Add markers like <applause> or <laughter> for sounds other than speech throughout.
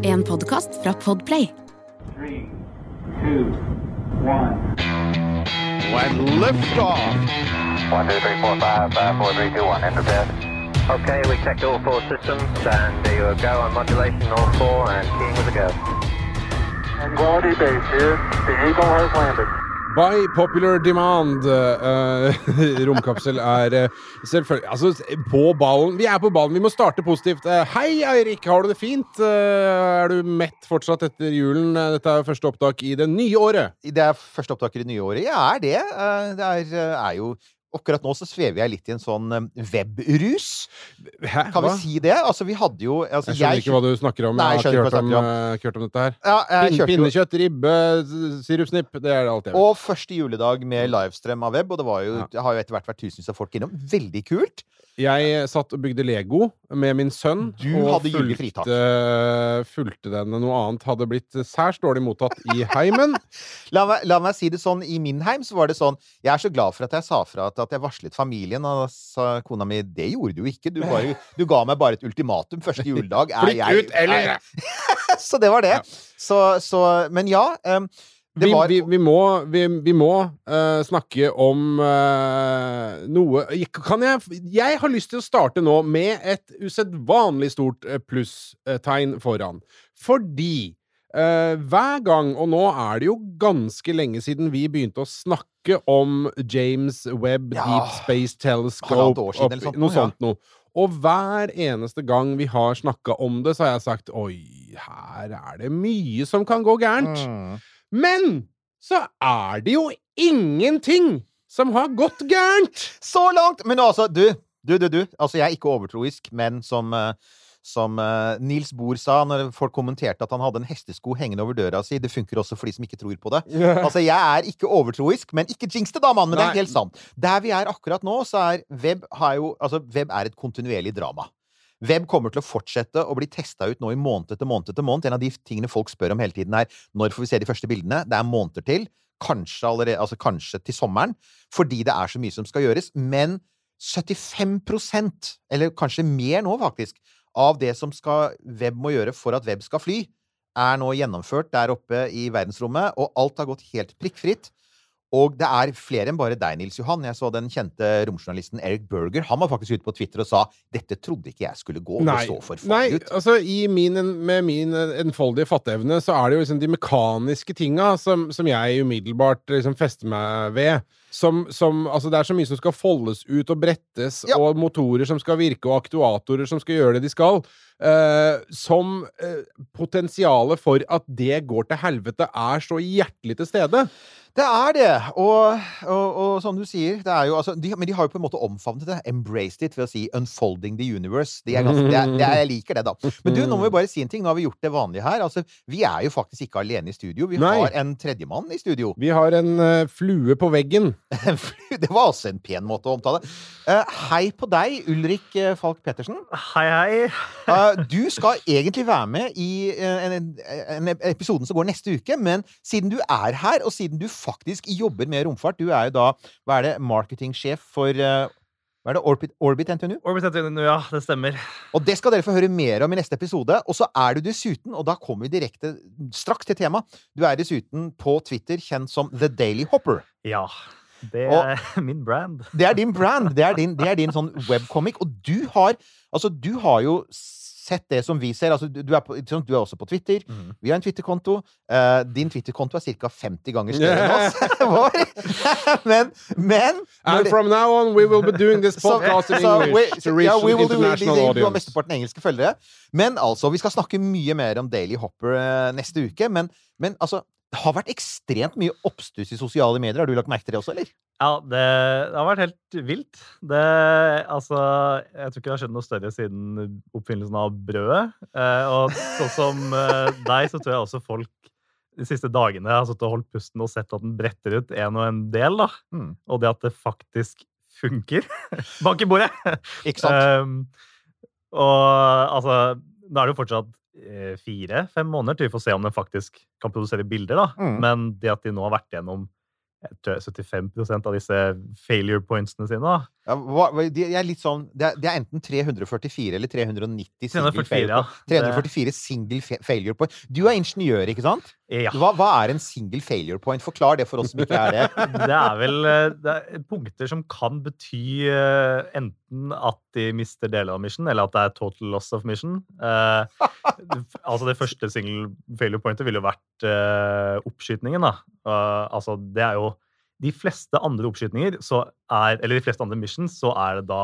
En podkast fra Podplay. Three, two, one. When liftoff. One, two, three, four, five, five, four, three, two, one. Enter bed. Okay, we checked all four systems, and there you go on modulation, all four, and keying with a go. Tranquility Base here. The Eagle has landed. By popular demand. Uh, <laughs> romkapsel er uh, selvfølgelig Altså, på ballen. Vi er på ballen. Vi må starte positivt. Eh, hei, Eirik. Har du det fint? Eh, er du mett fortsatt etter julen? Eh, Dette er første opptak i det nye året. Det er første opptak i det nye året. Ja, er det. Eh, Det er, eh, er jo Akkurat nå så svever jeg litt i en sånn eh, webrus. Kan vi si det? Altså, vi hadde jo altså, Jeg skjønner ikke hva du snakker om. Nei, jeg jeg har ikke hørt om, om, eh, om dette her. Ja, jeg jo pinnekjøtt, ribbe, sirupsnipp. Det er det alt jeg vet. Og første juledag med livestream av web, og det, var jo, Ja. har jo etter hvert vært tusenvis av folk innom. Veldig kult. Jeg satt og bygde Lego med min sønn. Du og hadde fulgte, fulgte den. Noe annet hadde blitt særs dårlig mottatt i heimen. <laughs> La meg, la meg si det sånn, I min heim så var det sånn Jeg er så glad for at jeg sa fra at, at jeg varslet familien. Og sa kona mi det gjorde du ikke. Du, bare, du ga meg bare et ultimatum første juledag. Er Flytt ut, eller er- <laughs> Så det var det. Ja. Så, så Men ja. Um, vi, var vi, vi må, vi, vi må uh, snakke om uh, noe Kan jeg Jeg har lyst til å starte nå med et usedvanlig stort eh, plusstegn foran. Fordi uh, hver gang, og nå er det jo ganske lenge siden vi begynte å snakke om James Webb Ja, Deep Space Telescope siden opp, sånt noe ja. sånt noe. Og hver eneste gang vi har snakka om det, så har jeg sagt oi, her er det mye som kan gå gærent. Mm. Men så er det jo ingenting som har gått gærent! Så langt! Men altså, du, du, du, du. Altså, jeg er ikke overtroisk, men som eh, som uh, Nils Bohr sa når folk kommenterte at han hadde en hestesko hengende over døra si. Det funker også for de som ikke tror på det. <laughs> Altså, jeg er ikke overtroisk, men ikke jinx det, da, mann! Men det er helt sant. Der vi er akkurat nå, så er web har jo Altså, web er et kontinuerlig drama. Web kommer til å fortsette å bli testa ut nå i måned etter måned etter måned. En av de tingene folk spør om hele tiden, er når får vi se de første bildene? Det er måneder til. Kanskje allerede Altså kanskje til sommeren. Fordi det er så mye som skal gjøres. Men 75% eller kanskje mer nå, faktisk, av det som skal, web må gjøre for at web skal fly, er nå gjennomført der oppe i verdensrommet, og alt har gått helt prikkfritt. Og det er flere enn bare deg, Nils Johan. Jeg så den kjente romjournalisten Eric Berger. Han var faktisk ute på Twitter og sa 'Dette trodde ikke jeg skulle gå'. Det så for nei ut. altså i min, med min enfoldige fatteevne så er det jo liksom de mekaniske tinga som, som jeg umiddelbart liksom fester meg ved. Som, som Altså, det er så mye som skal foldes ut og brettes, Ja. og motorer som skal virke, og aktuatorer som skal gjøre det de skal. eh, som uh, potensialet for at det går til helvete, er så hjertelig til stede. Det er det. Og, og, og som du sier, det er jo altså de, Men de har jo på en måte omfavnet det. Embraced it ved å si 'unfolding the universe'. De er ganske, det er, det er, jeg liker det, da. Men du, nå må vi bare si en ting. Nå har vi gjort det vanlige her. Altså, Vi er jo faktisk ikke alene i studio. Vi Nei. har en tredjemann i studio. Vi har en uh, flue på veggen. <laughs> Det var også en pen måte å omtale. Eh, hei på deg, Ulrik eh, Falk Pettersen. Hei, hei. <laughs> Eh, du skal egentlig være med i en, en, en episoden som går neste uke, men siden du er her, og siden du faktisk jobber med romfart Du er jo da hva er det, marketingsjef for hva er det, Orbit, Orbit NTNU? Orbit NTNU, ja, det stemmer. Og det skal dere få høre mer om i neste episode. Og så er du dessuten, og da kommer vi direkte straks til temaet, du er dessuten på Twitter kjent som The Daily Hopper. Ja. Det Og- er <laughs> min brand. Det er din brand. Det er din, det er din sånn webcomic. Og du har Altså, du har jo sett det som vi ser. Altså, du, er, på, du er også på Twitter. Mm. Vi har en Twitter-konto. Uh, din Twitter-konto er ca. 50 ganger større enn oss. <laughs> Vår. <laughs> men, men And det- from now on we will be doing this podcast in English we- to reach yeah, we will do international Du har audience. mesteparten engelske følgere. Men altså, vi skal snakke mye mer om Daily Hopper uh, neste uke. Men, men altså, det har vært ekstremt mye oppstuss i sosiale medier. Har du lagt merke til det også, eller? Ja, det, det har vært helt vilt. Det, altså, jeg tror ikke det har skjedd noe større siden oppfinnelsen av brødet. Eh, og sånn som eh, deg, så tror jeg også folk de siste dagene har satt og holdt pusten og sett at den bretter ut en og en del. da. Mm. Og det at det faktisk funker. <laughs> Bank i bordet! Ikke sant? Um, og altså, nå er det jo fortsatt fire-fem måneder til vi får se om den faktisk kan produsere bilder. da. Mm. Men det at de nå har vært gjennom jeg 75% av disse failure pointsene sine. da. Ja, hva, de er litt sånn, det, er, de er enten 344 eller 390 single 344, failure ja. 344 single failure point. Du er ingeniør, ikke sant? Ja. Hva, hva er en single failure point? Forklar det for oss som ikke er det. <laughs> Det er vel det er punkter som kan bety eh, enten at de mister deler av mission, eller at det er total loss of mission. Eh, altså Det første single failure pointet ville jo vært eh, oppskytningen. da. Eh, altså Det er jo De fleste andre oppskytninger, så er, eller de fleste andre missions, så er det da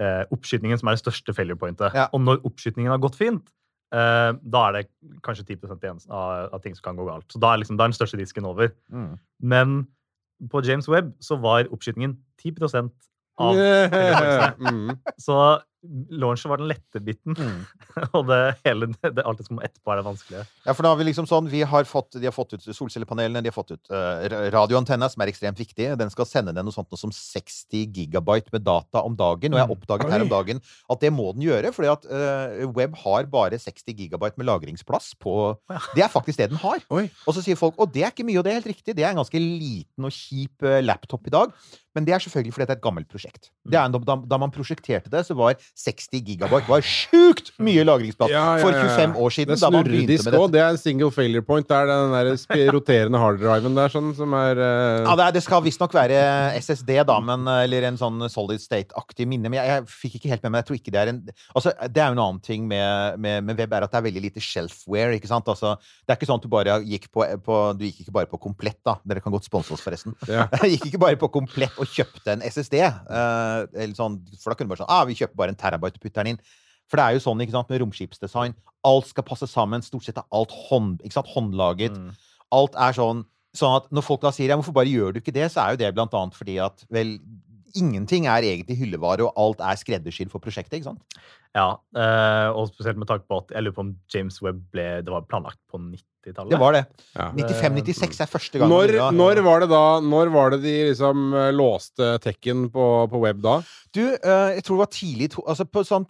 eh, oppskytningen som er det største failure pointet. Ja. Og når oppskytningen har gått fint, da er det kanskje 10 igjen av, av ting som kan gå galt. Så da er, liksom, da er den største risken over. Mm. Men på James Webb så var oppskytingen 10% av Mm. Så launchen var den lette biten, Mm. <laughs> og det hele, det, alt det som etterpå, er det vanskelige. Ja, for da har vi liksom sånn, vi har fått, De har fått ut solcellepanelene, de har fått ut uh, radioantenna, som er ekstremt viktig. Den skal sende ned noe sånt noe som 60 gigabyte med data om dagen. Og jeg har oppdaget her om dagen at det må den gjøre, fordi at uh, Web har bare 60 gigabyte med lagringsplass på Det er faktisk det den har. Oi. Og så sier folk og det er ikke mye, og det er helt riktig. Det er en ganske liten og kjip uh, laptop i dag. Men det er selvfølgelig fordi det er et gammelt prosjekt. Det er, da, da man prosjekterte det, så var 60 gigabyte var sjukt mye lagringsplass. Ja, ja, For ja, For 25 år siden, Det er snurredisk òg. Det er en single failure point. Det er den der <laughs> roterende harddriven der sånn, som er uh... Ja, det, er, det skal visstnok være SSD, da, men, eller en sånn solid state-aktig minne. Men jeg, jeg fikk ikke helt med meg Jeg tror ikke det er en Altså, det er jo en annen ting med, med, med web, er at det er veldig lite shelfware. ikke sant? Altså, det er ikke sånn at du bare gikk på, på Du gikk ikke bare på komplett, da. Dere kan godt sponse oss, forresten. Ja. <laughs> Gikk ikke bare på komplett og kjøpte en SSD. eh, eller sånn, for da kunne du bare sånn ah, Vi kjøper bare en terabyte og putter den inn. For det er jo sånn ikke sant, med romskipsdesign. Alt skal passe sammen. Stort sett er alt hånd, ikke sant, håndlaget. Mm. Alt er sånn Sånn at når folk da sier ja, hvorfor bare gjør du ikke det, så er jo det blant annet fordi at vel Ingenting er egentlig hyllevare, og alt er skreddersydd for prosjektet. ikke sant? Ja, eh, og spesielt med tanke på at jeg lurer på om James Webb ble det var planlagt på 90-tallet. Det var det. Ja. 95-96 er første gang. Når, når var det da Når var det de liksom eh, låste tekken på, på web da? Du, eh, jeg tror det var tidlig to- altså på sånn,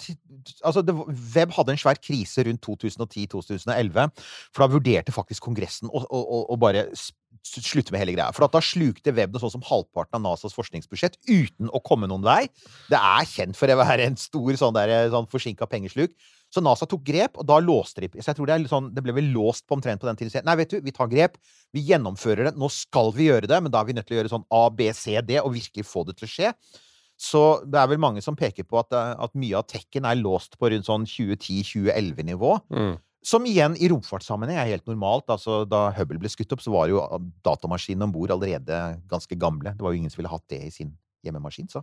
altså det, Web hadde en svær krise rundt 2010-2011. For da vurderte faktisk Kongressen å, å, å, å bare slutte med hele greia. For at da slukte Web noe sånn som halvparten av NASAs forskningsbudsjett uten å komme noen vei. Det er kjent for å være en stor sånn, der, sånn forsinka pengesluk. Så NASA tok grep, og da låste de Så jeg tror det, sånn, det ble vel låst på omtrent på den tiden. Nei, vet du, vi tar grep. Vi gjennomfører det. Nå skal vi gjøre det, men da er vi nødt til å gjøre sånn A, B, C, D, og virkelig få det til å skje. Så det er vel mange som peker på at, eh, at mye av tekken er låst på rundt sånn 2010-2011-nivå. Mm. Som igjen i romfartssammenheng er helt normalt. Altså, da Hubble ble skutt opp, så var jo datamaskinene om bord allerede ganske gamle. Det var jo ingen som ville hatt det i sin hjemmemaskin. Så.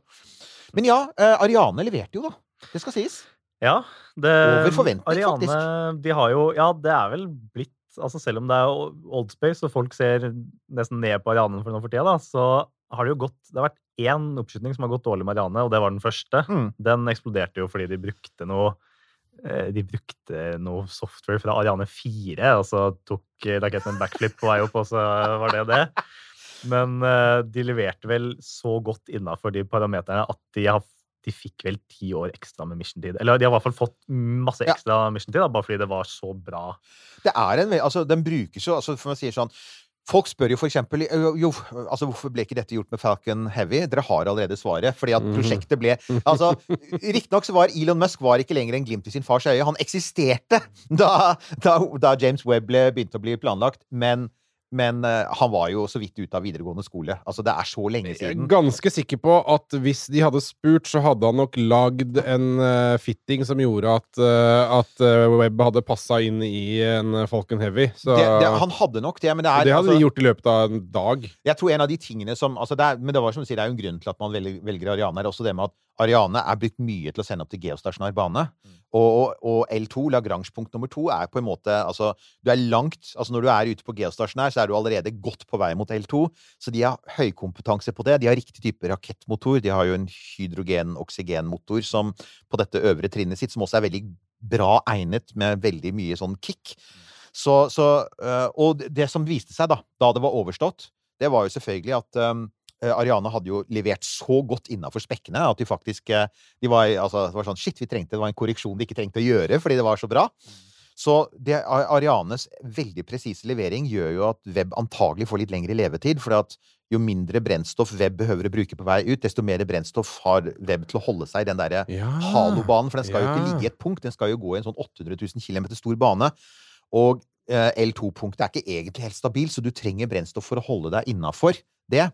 Men ja, eh, Ariane leverte jo, da. Det skal sies. Ja, det, Over forventning, Ariane, faktisk. De har jo Ja, det er vel blitt altså Selv om det er old space, og folk ser nesten ned på Ariane for nå for tida, da, så har det jo gått Det har vært én oppskyting som har gått dårlig med Ariane, og det var den første. Mm. Den eksploderte jo fordi de brukte noe eh, de brukte noe software fra Ariane 4, og så tok eh, raketten en backflip på vei opp, og så var det det. Men eh, de leverte vel så godt innafor de parameterne at de, har, de fikk vel ti år ekstra med mission-tid. Eller de har i hvert fall fått masse Ja. ekstra mission-tid, bare fordi det var så bra. Det er en, altså, den brukes jo altså, for man sier sånn Folk spør jo for eksempel jo, jo, altså, hvorfor ble ikke dette gjort med Falcon Heavy? Dere har allerede svaret. Fordi at prosjektet ble altså, Riktignok så var Elon Musk var ikke lenger en glimt i sin fars øye. Han eksisterte da, da, da James Webb ble, begynte å bli planlagt, men, men eh, han var jo så vidt ute av videregående skole. Altså, det er så lenge siden. Jeg er ganske sikker på at hvis de hadde spurt, så hadde han nok lagd en uh, fitting som gjorde at, uh, at Webb hadde passa inn i en Falcon Heavy. Så Det, det, han hadde nok det, men det er det hadde altså, de gjort i løpet av en dag. Jeg tror en av de tingene som altså det er, Men det var som du sier, det er jo en grunn til at man velger, velger Ariane. er også det med at Ariane er brukt mye til å sende opp til geostasjonær bane. Og, og, og L2, Lagrange-punkt nummer to, er på en måte altså, Du er langt altså Når du er ute på geostasjonær, så er du allerede godt på vei mot L2. Så de har høykompetanse på det. De har riktig type rakettmotor. De har jo en hydrogen-oksygenmotor som på dette øvre trinnet sitt, som også er veldig bra egnet med veldig mye sånn kick. Så, så, øh, og det som viste seg da, da det var overstått, det var jo selvfølgelig at eh, Ariane hadde jo levert så godt innafor spekkene at de faktisk eh, de var, altså, Det var sånn Shit, vi trengte, det var en korreksjon de ikke trengte å gjøre fordi det var så bra. Så det, Arianes veldig presise levering gjør jo at web antagelig får litt lengre levetid. For at jo mindre brennstoff web behøver å bruke på vei ut, desto mer brennstoff har web til å holde seg i den derre Ja. halobanen. For den skal jo ikke ligge i et punkt, den skal jo gå i en sånn 800 000 km stor bane. Og eh, L2-punktet er ikke egentlig helt stabil, så du trenger brennstoff for å holde deg innafor det.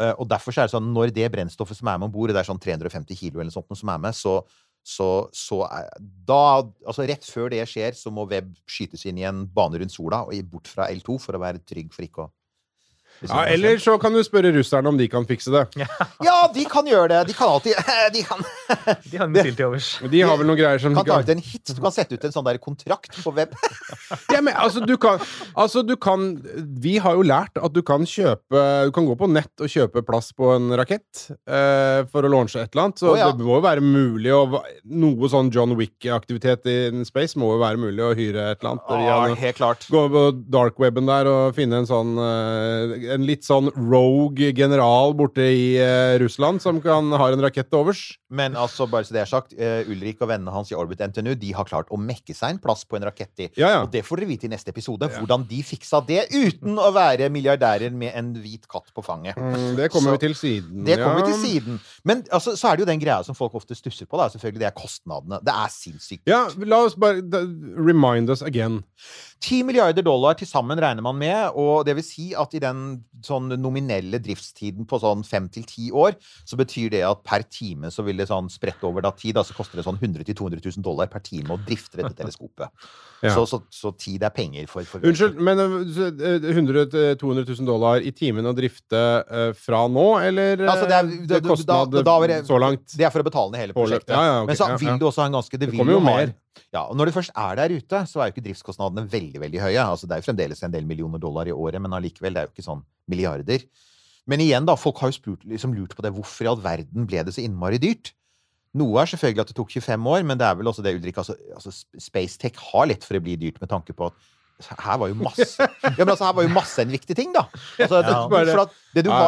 Eh, og derfor så er det sånn, når det brennstoffet som er med om bord, det er sånn 350 kilo eller sånt som er med, så, så, så da, altså Rett før det skjer, så må web skytes inn i en bane rundt sola og bort fra L2 for å være trygg for ikke å Ja, eller så kan du spørre russerne om de kan fikse det. Ja, <laughs> de kan gjøre det! De kan alltid <laughs> De kan, <laughs> De har en til overs. De har vel noen greier som kan ta ut en hit. Du kan sette ut en sånn der kontrakt på web. Ja, men altså du, kan, altså, du kan Vi har jo lært at du kan kjøpe Du kan gå på nett og kjøpe plass på en rakett eh, for å launche et eller annet. Så oh, ja. det må jo være mulig å Noe sånn John Wick-aktivitet i space må jo være mulig å hyre et eller annet. Ja, helt klart. Gå på darkweben der og finne en sånn eh, En litt sånn rogue general borte i uh, Russland som kan, har en rakett til overs. Men altså, bare så det er sagt, uh, Ulrik og vennene hans i Orbit NTNU de har klart å mekke seg en plass på en rakett i. Ja, ja. Og det får dere vite i neste episode, hvordan de fiksa det uten å være milliardærer med en hvit katt på fanget. Mm, det kommer Så- vi til siden. Det kommer vi til siden. Men altså, så er det jo den greia som folk ofte stusser på. Da. Selvfølgelig, Det er kostnadene. Det er sinnssykt. Ja, la oss bare da, remind us again. 10 milliarder dollar til sammen regner man med, og det vil si at i den sånn nominelle driftstiden på sånn fem til ti år, så betyr det at per time så vil det sånn spredt over da tid, så koster det sånn 100 000-200 000 dollar per time å drifte dette teleskopet. Ja. Så, så, så tid er penger for, for Unnskyld, men eh, 100 000-200 000 dollar i timen å drifte eh, fra nå, eller Altså, det er, eh, det, kostnad da, da, da, så langt? Det er for å betale ned hele prosjektet. Ja, ja, okay. Men så vil du også ha en ganske Det, Det kommer jo mer. Ja, og når du først er der ute, så er jo ikke driftskostnadene veldig veldig høye. Altså, det er jo fremdeles en del millioner dollar i året, men allikevel, det er jo ikke sånn milliarder. Men igjen, da, folk har jo spurt, liksom lurt på det. Hvorfor i all verden ble det så innmari dyrt? Noe er selvfølgelig at det tok 25 år, men det er vel også det, Ulrik altså, altså Spacetech har lett for å bli dyrt med tanke på at her var jo masse <laughs> Ja, men altså, her var jo masse en viktig ting, da. Altså, det, Ja. for at det du Ja.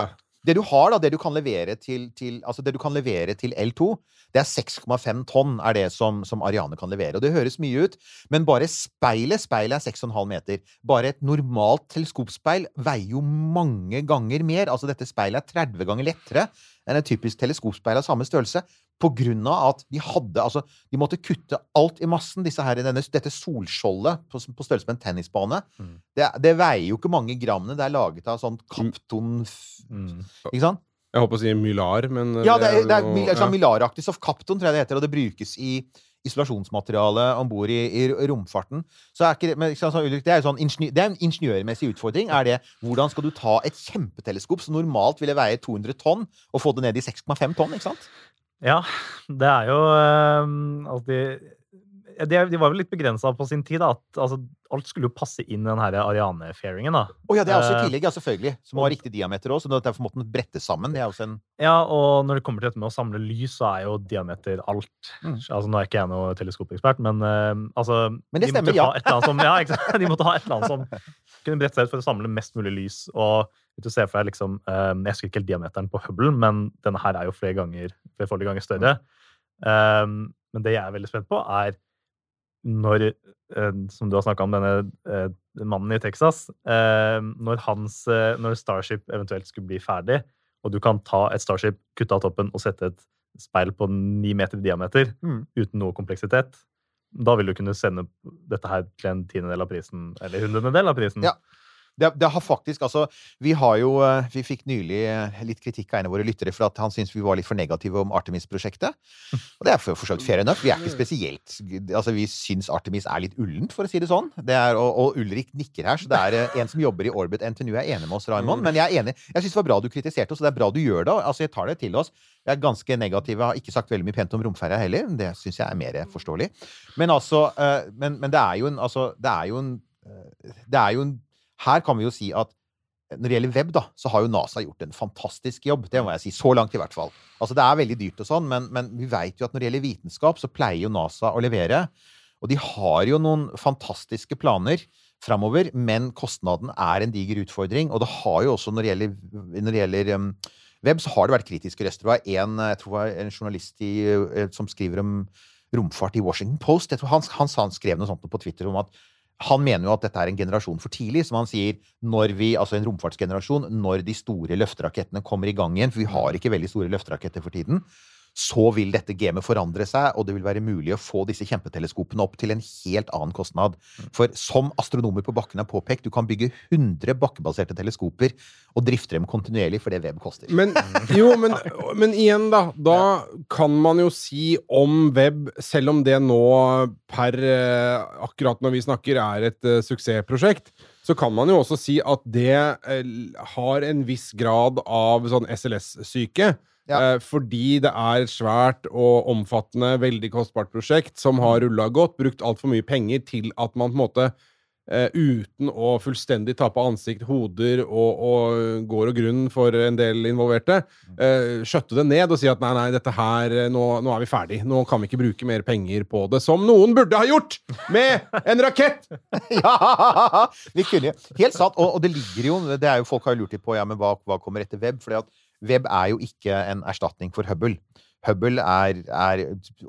Det du har da, det du kan levere til, til, altså kan levere til L2, det er 6,5 tonn er det som, som Ariane kan levere. Og det høres mye ut, men bare speilet speilet er 6,5 meter. Bare et normalt teleskopspeil veier jo mange ganger mer. Altså dette speilet er 30 ganger lettere enn et typisk teleskopspeil av samme størrelse. På grunn av at de hadde Altså, de måtte kutte alt i massen. Disse her, denne, dette solskjoldet på, på størrelse med en tennisbane. Mm. Det, det veier jo ikke mange grammene. Det er laget av sånn kapton... Mm. Ikke sant? Jeg holdt på å si Mylar, men eh, Ja, det er, det er noe- er sånn mylaraktig. stoff. Kapton tror jeg det heter, og det brukes i isolasjonsmateriale om bord i, i romfarten. Så er ikke det, men, sånn, det er sånn det er en ingeniørmessig utfordring. Er det hvordan skal du ta et kjempeteleskop som normalt ville veie 200 tonn, og få det ned i 6,5 tonn? ikke sant? Ja, det er jo alltid altså de, de, var vel litt begrensa på sin tid. Da, at altså, alt skulle jo passe inn i den Ariane-fairingen. da. Oh, ja, det er også i Eh, tillegg, ja, selvfølgelig. Som har riktig diameter òg, så derfor måtte den brette sammen. Det er også en Ja, og når det kommer til dette med å samle lys, så er jo diameter alt. Mm. Altså, Nå er ikke jeg noe teleskopekspert, men uh, altså Men det de stemmer, ja. som, ja, ikke? <laughs> De måtte ha et eller annet som kunne brette seg ut for å samle mest mulig lys. Og du ser for deg liksom, eh, Jeg husker ikke helt diameteren på Hubble, men denne her er jo flere ganger, flere ganger større. Um, men det jeg er veldig spent på, er når eh, Som du har snakka om, denne eh, mannen i Texas. eh, når, hans, når Starship eventuelt skulle bli ferdig, og du kan ta et Starship, kutte av toppen og sette et speil på ni meter i diameter Mm. uten noe kompleksitet, da vil du kunne sende dette her til en tiendedel av prisen, eller hundredel av prisen. Ja. Det, det har faktisk, altså, Vi har jo, eh, vi fikk nylig eh, litt kritikk av en av våre lyttere for at han syntes vi var litt for negative om Artemis-prosjektet. <laughs> Og det er for for så vidt fair enough. Vi er ikke spesielt altså Vi syns Artemis er litt ullent, for å si det sånn. Det er, og, og Ulrik nikker her, så det er eh, en som jobber i Orbit NTNU er enig med oss, Raymond. Men jeg er enig. Jeg syns det var bra du kritiserte oss, og det er bra du gjør det. Altså, Jeg tar det til oss. Jeg er ganske negativ. Jeg har ikke sagt veldig mye pent om romferja heller. Det syns jeg er mer forståelig. Men altså men, men det er jo en Altså, det er jo en Det er jo en Her kan vi jo si at når det gjelder web, da, så har jo NASA gjort en fantastisk jobb. Det må jeg si. Så langt, i hvert fall. Altså, det er veldig dyrt og sånn, men, men vi veit jo at når det gjelder vitenskap, så pleier jo NASA å levere. Og de har jo noen fantastiske planer framover, men kostnaden er en diger utfordring. Og det har jo også, når det gjelder, når det gjelder um, web, så har det vært kritiske røster. Det var en, jeg tror det var en journalist i, eh, som skriver om romfart i Washington Post. Jeg tror han, han, han skrev noe sånt på Twitter om at Han mener jo at dette er en generasjon for tidlig, som han sier, når vi, altså en romfartsgenerasjon, når de store løfterakettene kommer i gang igjen, for vi har ikke veldig store løfteraketter for tiden, så vil dette gamet forandre seg, og det vil være mulig å få disse kjempeteleskopene opp til en helt annen kostnad. For som astronomer på bakken har påpekt, du kan bygge 100 bakkebaserte teleskoper og drifte dem kontinuerlig for det web koster. Men, <laughs> jo, men, men igjen, da. Da kan man jo si om web, selv om det nå per eh, akkurat når vi snakker er et uh, suksessprosjekt, så kan man jo også si at det eh, har en viss grad av sånn SLS-syke. Ja. Eh, fordi det er et svært og omfattende, veldig kostbart prosjekt som har rulla godt, brukt altfor mye penger til at man på en måte eh, uten å fullstendig tape ansikt, hoder og, og går og grunn for en del involverte, uh, skjøtte det ned og si at nei, nei, dette her, eh, nå, nå er vi ferdig. Nå kan vi ikke bruke mer penger på det, som noen burde ha gjort med en rakett! <laughs> ja! Vi kunne jo Helt sant. Og, og det ligger jo Det er jo folk har lurt litt på ja, men hva, hva kommer etter web. Fordi at web er jo ikke en erstatning for Hubble. Hubble er, er,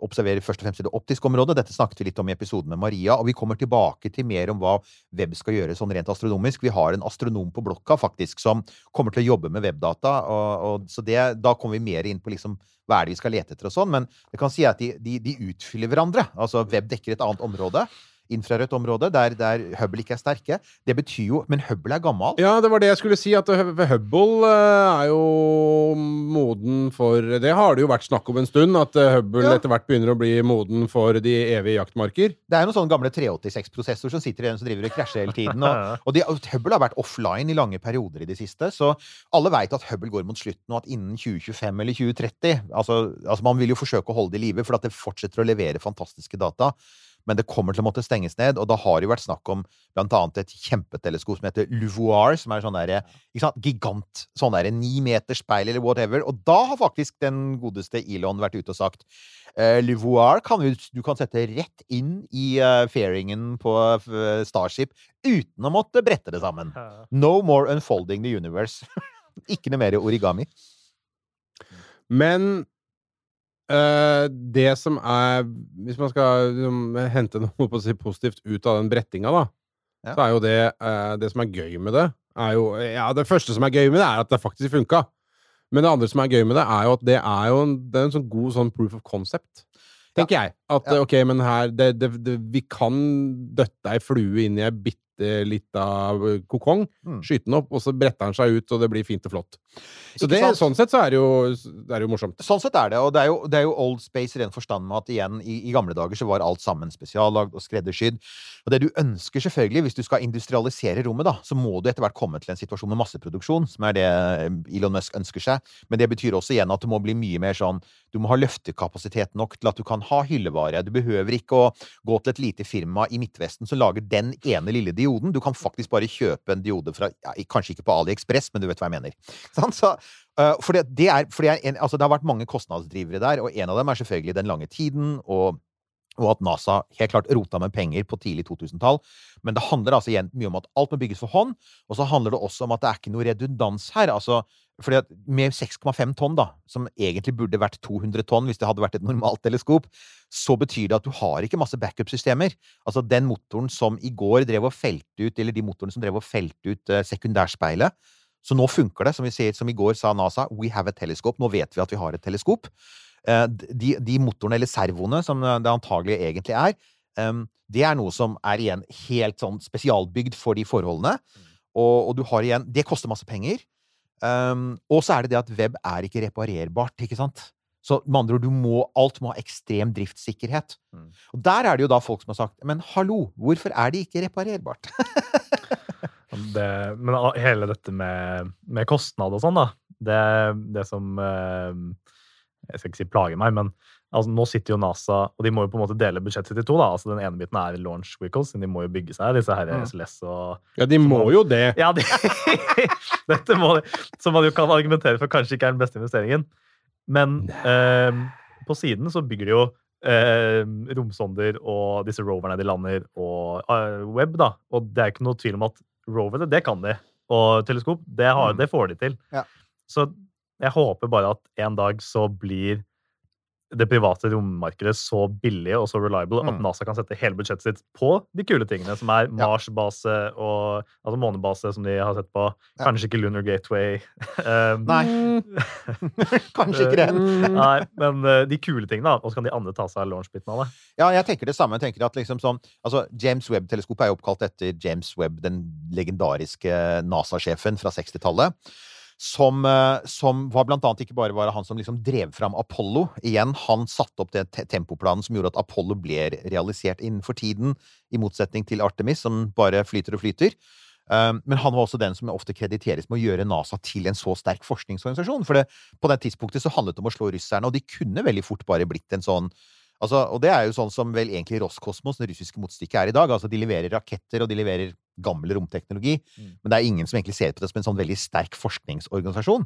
observerer først og fremst det optiske området. Dette snakket vi litt om i episoden med Maria. Og vi kommer tilbake til mer om hva web skal gjøre sånn rent astronomisk. Vi har en astronom på blokka faktisk som kommer til å jobbe med webdata. Og, og, så det, da kommer vi mer inn på liksom, hva er det vi skal lete etter og sånn. Men jeg kan si at de, de, de utfyller hverandre. Altså web dekker et annet område. Infrarødt område, der, der Hubble ikke er sterke. Det betyr jo Men Hubble er gammel. Ja, det var det jeg skulle si, at Hubble eh, er jo moden for Det har det jo vært snakk om en stund, at eh, Hubble Ja. etter hvert begynner å bli moden for de evige jaktmarker. Det er noen sånne gamle 386-prosessorer som sitter igjen og driver og krasjer hele tiden. Og, <laughs> og, de, Hubble har vært offline i lange perioder i det siste, så alle veit at Hubble går mot slutten, og at innen 2025 eller 2030 altså, altså Man vil jo forsøke å holde det i live, for at det fortsetter å levere fantastiske data. Men det kommer til å måtte stenges ned, og da har det jo vært snakk om blant annet et kjempeteleskop som heter Luvoir, som er sånn derre gigant, sånn derre ni meters speil eller whatever. Og da har faktisk den godeste Elon vært ute og sagt uh, Luvoir kan du, du kan sette rett inn i uh, fairingen på uh, Starship uten å måtte brette det sammen. No more unfolding the universe. <laughs> Ikke noe mer origami. Men eh, det som er Hvis man skal liksom, hente <laughs> noe si positivt ut av den brettinga, da, Ja. så er jo det uh, Det som er gøy med det, er jo Ja, det første som er gøy med det, er at det faktisk funka. Men det andre som er gøy med det, er jo at det er jo en, det er en sånn god sånn proof of concept. Tenker jeg. At Ja. ok, men her det, det, det, Vi kan døtte ei flue inn i ei bitte lita kokong, Mm. skyte den opp, og så bretter den seg ut, og det blir fint og flott. Så det, sånn sett så er det jo, det er jo morsomt. Sånn sett er det, og det er jo, det er jo old space i den forstand med at igjen, i, i gamle dager så var alt sammen spesiallagd og skreddersydd. Og det du ønsker selvfølgelig, hvis du skal industrialisere rommet, da, så må du etter hvert komme til en situasjon med masseproduksjon, som er det eh, Elon Musk ønsker seg. Men det betyr også igjen at det må bli mye mer sånn Du må ha løftekapasitet nok til at du kan ha hyllevare. Du behøver ikke å gå til et lite firma i Midtvesten som lager den ene lille dioden. Du kan faktisk bare kjøpe en diode fra ja, Kanskje ikke på AliExpress, men du vet hva jeg mener. <laughs> Så, Uh, for det, det, er, for det, er en, altså det har vært mange kostnadsdrivere der, og en av dem er selvfølgelig den lange tiden, og, og at NASA helt klart rota med penger på tidlig 2000-tall. Men det handler altså igjen mye om at alt må bygges for hånd, og så handler det også om at det er ikke noe redundans her. altså fordi at Med 6,5 tonn, da, som egentlig burde vært 200 tonn hvis det hadde vært et normalt teleskop, så betyr det at du har ikke masse backup-systemer. Altså Den motoren som i går drev og felte ut, eller de motorene som drev og felte ut eh, sekundærspeilet, så nå funker det. Som, vi sier, som i går sa NASA, we have a telescope. Nå vet vi at vi har et teleskop. Eh, De, de motorene, eller servoene, som det antagelig egentlig er, det er noe som er igjen helt sånn spesialbygd for de forholdene. Og, og du har igjen Det koster masse penger. Um, og så er det det at web er ikke reparerbart, ikke sant? Så med andre ord, du må, alt må ha ekstrem driftssikkerhet. Mm. Og der er det jo da folk som har sagt Men hallo, hvorfor er det ikke reparerbart? <laughs> Det, men hele dette med, med kostnad og sånn, da. Det, det som eh, Jeg skal ikke si plage meg, men altså, nå sitter jo NASA Og de må jo på en måte dele budsjettet sitt i to. da, altså Den ene biten er launch vehicles, men de må jo bygge seg disse her. SLS og Ja, de må jo det. Ja, de, <laughs> dette må de, Som man jo kan argumentere for kanskje ikke er den beste investeringen. Men eh, på siden så bygger de jo eh, romsonder og disse roverne de lander, og uh, web, da. Og det er ikke noe tvil om at rovere, det kan de. Og teleskop, det, har, Mm. det får de til. Ja. Så jeg håper bare at en dag så blir det private rommarkedet så billig og så reliable at Mm. NASA kan sette hele budsjettet sitt på de kule tingene, som er Mars-base og altså månebase, som de har sett på. Ja. Kanskje ikke Lunar Gateway. Um, <laughs> Nei. <laughs> <laughs> Kanskje ikke den. Nei, men eh, de kule tingene. Og så kan de andre ta seg av launchbiten av det. Ja, jeg tenker det samme. Jeg tenker at liksom sånn, altså James Webb-teleskopet er jo oppkalt etter James Webb, den legendariske NASA-sjefen fra 60-tallet. Som, eh, som var blant annet ikke bare var han som liksom drev fram Apollo. Igjen, han satte opp den te tempoplanen som gjorde at Apollo ble realisert innenfor tiden, i motsetning til Artemis, som bare flyter og flyter. Um, men han var også den som ofte krediteres med å gjøre NASA til en så sterk forskningsorganisasjon. For det, på det tidspunktet så handlet det om å slå russerne, og de kunne veldig fort bare blitt en sånn Altså, og det er jo sånn som vel egentlig Roskosmos, det russiske motstykket, er i dag. Altså, de leverer raketter, og de leverer gammel romteknologi. Mm. Men det er ingen som egentlig ser på det som en sånn veldig sterk forskningsorganisasjon.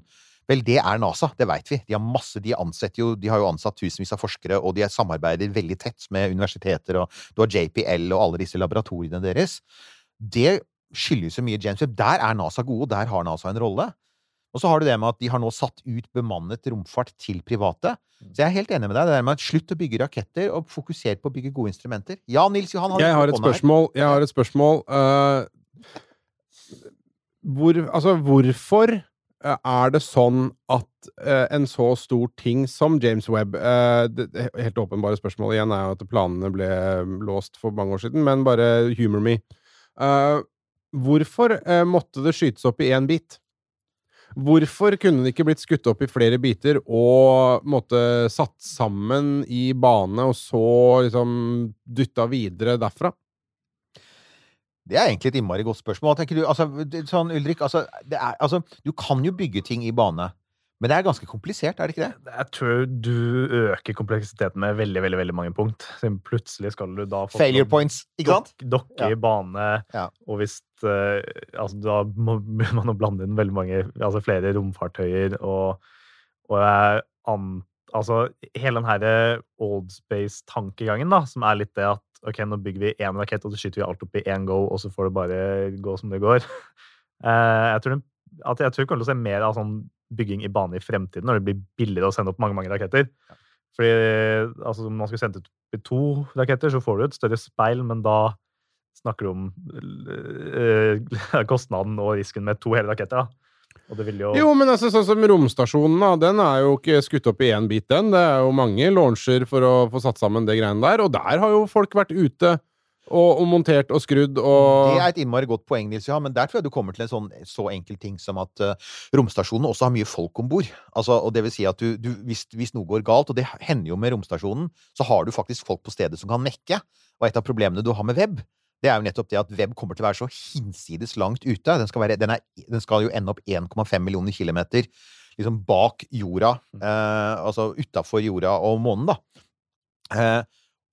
Vel, det er NASA, det veit vi. De har masse, de jo, de har jo ansatt tusenvis av forskere, og de samarbeider veldig tett med universiteter, og du har JPL og alle disse laboratoriene deres. Det skyldes jo mye James Webb. Der er NASA gode, og der har NASA en rolle. Og så har du det med at de har nå satt ut bemannet romfart til private. Så jeg er helt enig med deg. Det der med at Slutt å bygge raketter, og fokuser på å bygge gode instrumenter. Ja, Nils Johan har Jeg har et spørsmål. her. spørsmål. Jeg har et spørsmål. Uh, hvor, altså, hvorfor eh, er det sånn at uh, en så stor ting som James Webb uh, det, det Helt åpenbare spørsmålet igjen er jo at planene ble låst for mange år siden, men bare humor me. Eh, hvorfor eh, måtte det skytes opp i én bit? Hvorfor kunne det ikke blitt skutt opp i flere biter og måtte satt sammen i bane, og så liksom dytta videre derfra? Det er egentlig et innmari godt spørsmål. Tenker du? Altså, sånn, Ulrik, altså, er, altså, du kan jo bygge ting i bane, men det er ganske komplisert, er det ikke det? Jeg tror du øker kompleksiteten med veldig veldig, veldig mange punkt. Så plutselig skal du da få Failure noen points, ikke sant? dok- Dokke Ja. i bane, Ja. og hvis uh, altså, Da må <laughs> man blande inn veldig mange Altså flere romfartøyer, og, og jeg an, Altså, hele den her old space-tankegangen, da, som er litt det at OK, nå bygger vi én rakett, og så skyter vi alt opp i én go, og så får det bare gå som det går. Uh, <laughs> jeg tror, det, at jeg tror vi kommer til å se mer av sånn bygging i bane i fremtiden, når det blir billigere å sende opp mange mange raketter. Fordi altså, om man skulle sendt ut to raketter, så får du et større speil, men da snakker du om øh, kostnaden og risken med to hele raketter. Da. Og det vil jo Jo, men altså, sånn som romstasjonen, da, den er jo ikke skutt opp i én bit, den. Det er jo mange launcher for å få satt sammen det greiene der, og der har jo folk vært ute og, og montert og skrudd og Det er et innmari godt poeng, Nils ja, men der tror jeg du kommer til en sånn så enkel ting som at uh, romstasjonen også har mye folk om bord. Altså, og det vil si at du, du hvis, hvis noe går galt, og det hender jo med romstasjonen, så har du faktisk folk på stedet som kan mekke. Og et av problemene du har med web, det er jo nettopp det at web kommer til å være så hinsides langt ute. Den skal, være, den er, den skal jo ende opp 1,5 millioner kilometer liksom bak jorda, eh, altså utafor jorda og månen, da. Eh,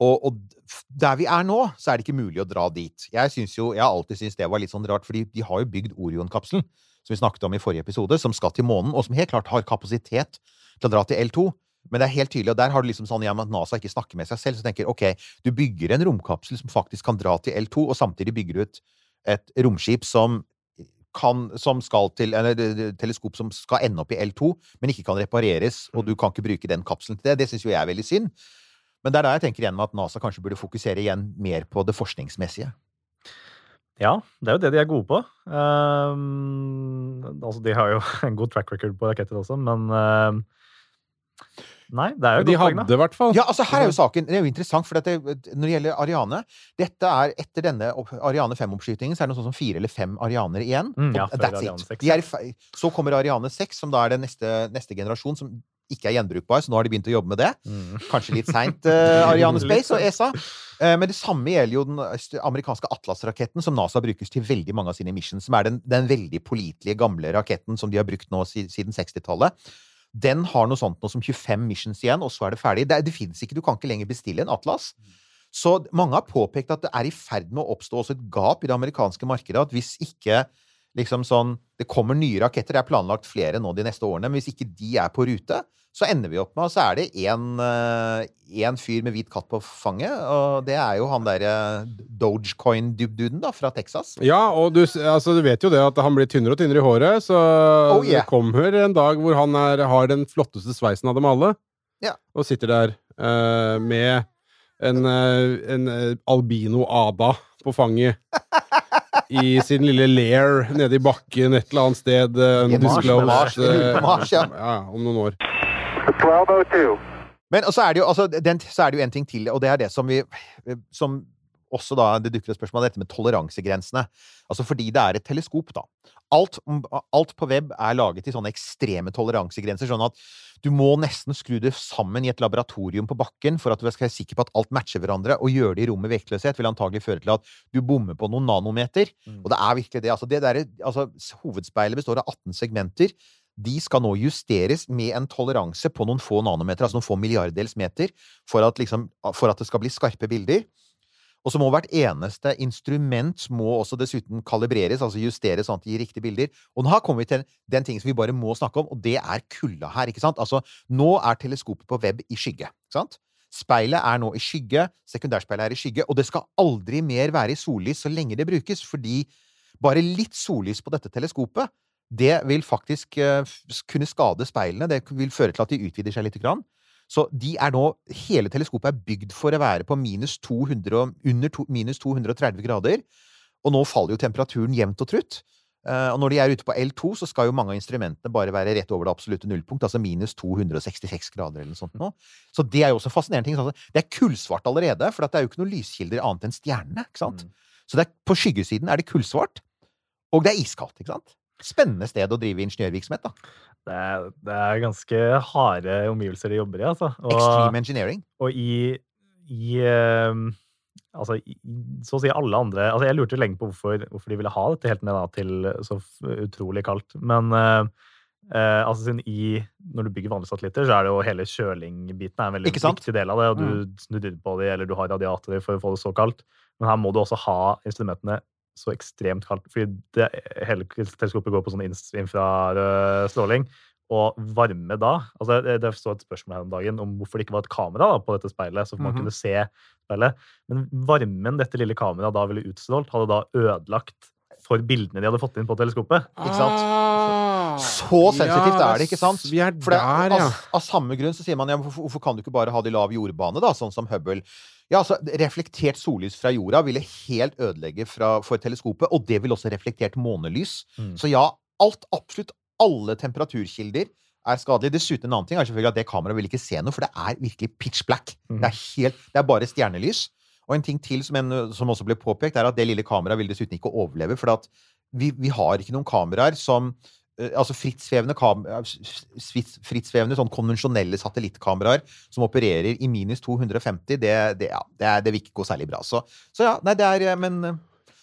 og, og der vi er nå, så er det ikke mulig å dra dit. Jeg synes jo, jeg har alltid syntes det var litt sånn rart, fordi de har jo bygd Orion-kapselen, som vi snakket om i forrige episode, som skal til månen, og som helt klart har kapasitet til å dra til L2. Men det er helt tydelig, og der har du liksom sånn ja, men at NASA ikke snakker med seg selv, så tenker ok, du bygger en romkapsel som faktisk kan dra til L2, og samtidig bygger du ut et romskip som kan, som skal til, eller teleskop som skal ende opp i L2, men ikke kan repareres, og du kan ikke bruke den kapselen til det. Det syns jo jeg er veldig synd. Men det er da jeg tenker igjen med at NASA kanskje burde fokusere igjen mer på det forskningsmessige. Ja, det er jo det de er gode på. Um, altså, de har jo <laughs> en god track record på raketter også, men ehm, Nei, det er jo De godt poeng, da. hadde i hvert fall. Ja, altså her er jo saken Det er jo interessant, for dette, når det gjelder Ariane Dette er etter denne Ariane 5-oppskytingen, så er det noe sånt som fire eller fem Arianer igjen. Mm, ja, that's it. 6, De er så kommer Ariane 6, som da er den neste, neste generasjon, som ikke er gjenbrukbar, så nå har de begynt å jobbe med det. Mm. Kanskje litt seint, uh, Ariane <laughs> Space og ESA. Uh, men det samme gjelder jo den amerikanske Atlas-raketten, som NASA brukes til veldig mange av sine missions, som er den, den veldig pålitelige, gamle raketten som de har brukt nå siden 60-tallet. Den har noe sånt noe som 25 missions igjen, og så er det ferdig. Det, det fins ikke, du kan ikke lenger bestille en Atlas. Så mange har påpekt at det er i ferd med å oppstå også et gap i det amerikanske markedet. At hvis ikke liksom sånn Det kommer nye raketter, det er planlagt flere nå de neste årene, men hvis ikke de er på rute, så ender vi opp med Og så er det én fyr med hvit katt på fanget, og det er jo han derre Dogecoin-duden, da, fra Texas. Ja, og du, altså, du vet jo det at han blir tynnere og tynnere i håret, så Oh, yeah. det kommer en dag hvor han er, har den flotteste sveisen av dem alle. Ja. og sitter der uh, med en, eh, en eh, albino-Ada på fanget. <laughs> I sin lille lair nede i bakken et eller annet sted. Uh, I Mars, Mars, Mars, ja. ja. Om noen år. 1202. Men så er det jo altså, den, så er det jo en ting til, og det er det som vi Som også da det dukker et spørsmål dette med toleransegrensene. Altså fordi det er et teleskop, da. Alt, alt på web er laget i sånne ekstreme toleransegrenser, sånn at du må nesten skru det sammen i et laboratorium på bakken for at du skal være sikker på at alt matcher hverandre. Og gjøre det i rommet vektløshet vil antagelig føre til at du bommer på noen nanometer. Mm. Og det er virkelig det. Altså, det der, altså, hovedspeilet består av 18 segmenter. De skal nå justeres med en toleranse på noen få nanometer, altså noen få milliardels meter, for at, liksom, for at det skal bli skarpe bilder. Og så må hvert eneste instrument må også dessuten kalibreres, altså justeres sånn at det gir riktige bilder. Og nå kommer vi til den ting som vi bare må snakke om, og det er kulda her. ikke sant? Altså, nå er teleskopet på web i skygge. ikke sant? Speilet er nå i skygge, sekundærspeilet er i skygge, og det skal aldri mer være i sollys så lenge det brukes, fordi bare litt sollys på dette teleskopet, det vil faktisk uh, kunne skade speilene. Det vil føre til at de utvider seg lite grann. Så de er nå Hele teleskopet er bygd for å være på minus 200, under to, minus 230 grader. Og nå faller jo temperaturen jevnt og trutt. Uh, og når de er ute på L2, så skal jo mange av instrumentene bare være rett over det absolutte nullpunkt, altså minus 266 grader eller noe sånt nå. Så det er jo også en fascinerende ting. Altså, det er kullsvart allerede, for det er jo ikke noen lyskilder annet enn stjernene. ikke sant? Mm. Så er, på skyggesiden er det kullsvart, og det er iskaldt. ikke sant? Spennende sted å drive ingeniørvirksomhet, da. Det er, det er ganske harde omgivelser de jobber i, altså. Extreme engineering. Og i, i um, Altså, i, så å si alle andre altså Jeg lurte lenge på hvorfor, hvorfor de ville ha dette helt ned da, til så utrolig kaldt. Men uh, uh, altså i Når du bygger vanlige satellitter, så er det jo hele kjølingbiten er en veldig viktig del av det. Og du mm. snudder på dem, eller du har radiatorer for å få det så kaldt. Men her må du også ha instrumentene så ekstremt kaldt. Fordi det, hele teleskopet går på sånn infrarød stråling. Og varme da altså Det, det står et spørsmål her om dagen om hvorfor det ikke var et kamera da, på dette speilet. så man Mhm. kunne se speilet. Men varmen dette lille kameraet da ville utstrålt, hadde da ødelagt for bildene de hadde fått inn på teleskopet. Ikke sant? Ah, Så sensitivt ja, er det, ikke sant? Vi er For det, der, ja. av, av samme grunn så sier man ja, hvorfor, hvorfor kan du ikke bare ha det i lav jordbane, da, sånn som Hubble? Ja, altså, Reflektert sollys fra jorda ville helt ødelegge fra, for teleskopet, og det ville også reflektert månelys. Mm. Så ja, alt, absolutt alle temperaturkilder er skadelige. Dessuten en annen ting er selvfølgelig at det kameraet vil ikke se noe, for det er virkelig pitch black. Mm. Det, er helt, det er bare stjernelys. Og en ting til som, en, som også ble påpekt, er at det lille kameraet vil dessuten ikke overleve. For vi, vi har ikke noen kameraer som Altså frittsvevende, fritt- frittsvevende sånn konvensjonelle satellittkameraer som opererer i minus 250, det, det, ja, det, det vil ikke gå særlig bra. Så, så ja, nei, det er eh, Men eh,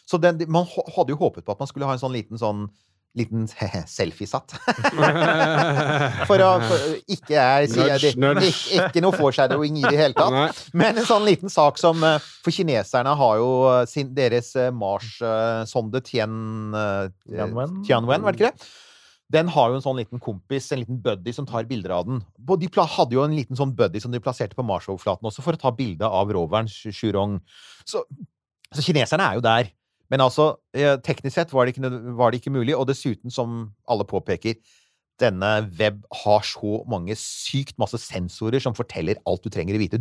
Så den, man hadde jo håpet på at man skulle ha en sånn liten sånn Liten <laughs> selfiesatt. <laughs> For å for, Ikke jeg sier Nudge, det, ikke, ikke noe foreshadowing i det hele tatt. Men en sånn liten sak som eh, For kineserne har jo eh, sin, deres eh, Mars-sonde eh, Tianwen. Tianwen, var det ikke det? Den har jo en sånn liten kompis, en liten buddy, som tar bilder av den. De hadde jo en liten sånn buddy som de plasserte på Mars-overflaten også, for å ta bilde av roveren Sh- Shurong. Så, så kineserne er jo der. Men altså, teknisk sett var det, ikke, var det ikke mulig, og dessuten, som alle påpeker, denne web har så mange sykt masse sensorer som forteller alt du trenger å vite.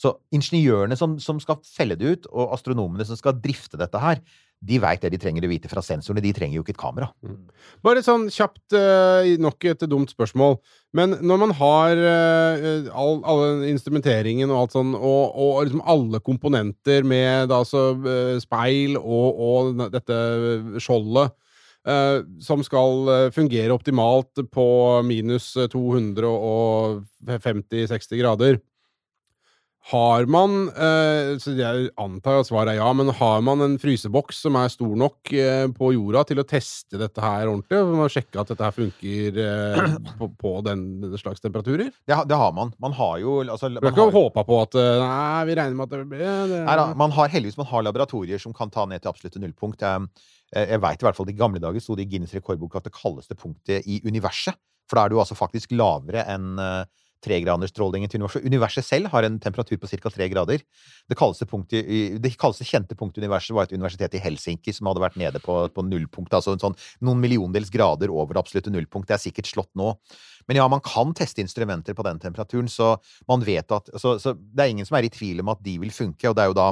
Så ingeniørene som, som skal felle det ut, og astronomene som skal drifte dette her, de veit det de trenger å vite fra sensorene. De trenger jo ikke et kamera. Bare sånn kjapt eh, Nok et dumt spørsmål. Men når man har eh, all, alle instrumenteringen og alt sånn, og, og liksom alle komponenter med da, så, eh, speil og, og dette skjoldet som skal fungere optimalt på minus 250-60 grader har man eh, så Jeg antar at svaret er ja, men har man en fryseboks som er stor nok eh, på jorda til å teste dette her ordentlig? Og man sjekke at dette her funker eh, på, på den, den slags temperaturer? Det, det har man. Man har jo altså, Du man har ikke har, håpa på at Nei, vi regner med at det blir det, Nei da, man har heldigvis man har laboratorier som kan ta ned til absolutte nullpunkt. Jeg, jeg veit i hvert fall i gamle dager sto det i Guinness rekordbok at det kaldeste punktet i universet. For da er du altså faktisk lavere enn tregradersstrålingen til universet. Universet selv har en temperatur på ca. tre grader. Det kaldeste, punktet det kaldeste kjente punktet i universet var et universitet i Helsinki som hadde vært nede på, på nullpunkt. Altså en sånn, noen milliondels grader over det absolutte nullpunkt. Det er sikkert slått nå. Men ja, man kan teste instrumenter på den temperaturen, så man vet at Så, så det er ingen som er i tvil om at de vil funke, og det er jo da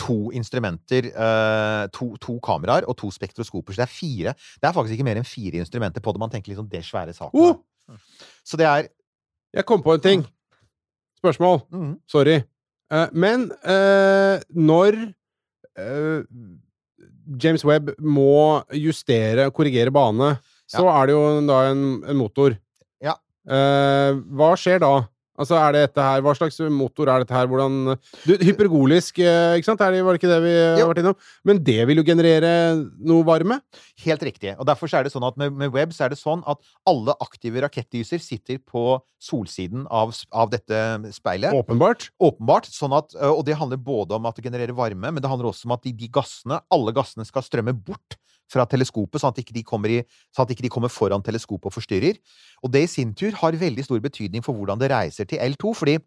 to instrumenter, eh, to, to kameraer og to spektroskoper. Så det er fire. Det er faktisk ikke mer enn fire instrumenter på det. Man tenker liksom det svære saken. Oh! Så det er Jeg kom på en ting. Spørsmål. mm, Sorry. Uh, men uh, når uh, James Webb må justere, og korrigere bane, så er det jo da en, en motor. Ja. Hva skjer da? Altså, er det dette her Hva slags motor er dette her? Hvordan du, Hypergolisk, eh, ikke sant? Er det, var det ikke det vi Jo. har vært innom? Men det vil jo generere noe varme? Helt riktig. Og derfor så er det sånn at med, med web så er det sånn at alle aktive rakettdyser sitter på solsiden av, av dette speilet. Åpenbart. Åpenbart. Sånn at, og det handler både om at det genererer varme, men det handler også om at de, de gassene, alle gassene skal strømme bort fra teleskopet, sånn at ikke de kommer, i, sånn at ikke de kommer foran teleskopet og forstyrrer. Og det i sin tur har veldig stor betydning for hvordan det reiser til L2, fordi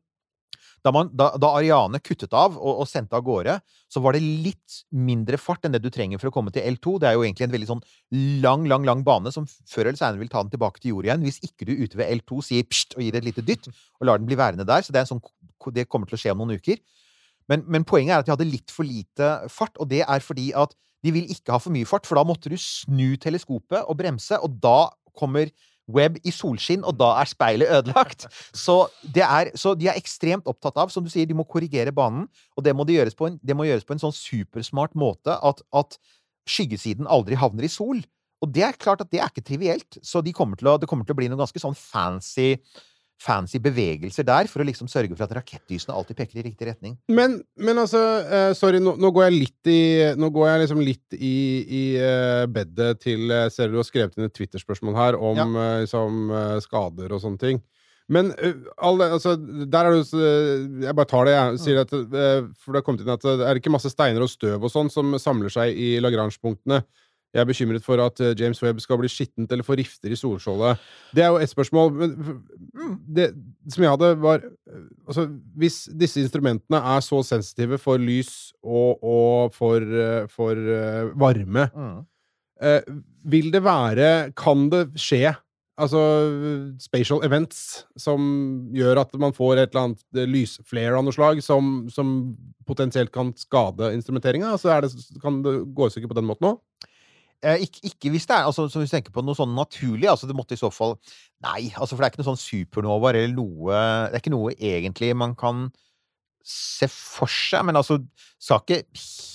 da, man, da, da Ariane kuttet av og, og sendte av gårde, så var det litt mindre fart enn det du trenger for å komme til L2. Det er jo egentlig en veldig sånn lang, lang lang bane som før eller senere vil ta den tilbake til jord igjen. Hvis ikke du ute ved L2 sier pst og gir et lite dytt, og lar den bli værende der. Så det, sånn, det kommer til å skje om noen uker. Men, men poenget er at de hadde litt for lite fart, og det er fordi at de vil ikke ha for mye fart, for da måtte du snu teleskopet og bremse, og da kommer Webb i solskinn, og da er speilet ødelagt. <laughs> Så, det er, så de er ekstremt opptatt av, som du sier, de må korrigere banen, og det må, de gjøres, på en, det må gjøres på en sånn supersmart måte at, at skyggesiden aldri havner i sol. Og det er klart at det er ikke trivielt, så de kommer til å, det kommer til å bli noen ganske sånn fancy fancy bevegelser der for å liksom sørge for at rakettdysene alltid peker i riktig retning. Men, men altså uh, Sorry, nå, nå går jeg litt i Nå går jeg liksom litt i, i uh, bedet til uh, Ser du har skrevet inn et Twitter-spørsmål her om Ja. eh, liksom, eh, skader og sånne ting. Men eh, alle, altså, der er det jo Jeg bare tar det, jeg. Sier at, eh, for det har kommet inn at det er ikke masse steiner og støv og sånn som samler seg i Lagrange-punktene. Jeg er bekymret for at eh, James Webb skal bli skittent eller få rifter i solskjoldet. Det er jo ett spørsmål. Men det som jeg hadde, var Altså, hvis disse instrumentene er så sensitive for lys og, og for, eh, for eh, varme, eh, vil det være Kan det skje Altså spatial events som gjør at man får et eller annet lysflare av noe slag som, som potensielt kan skade instrumenteringa? Altså det, kan det gå ikke på den måten òg? Ikke, ikke hvis det er altså, så hvis du tenker på noe sånn naturlig. altså Det måtte i så fall Nei, altså for det er ikke noe sånn supernovaer eller noe Det er ikke noe egentlig man kan se for seg. Men altså skal ikke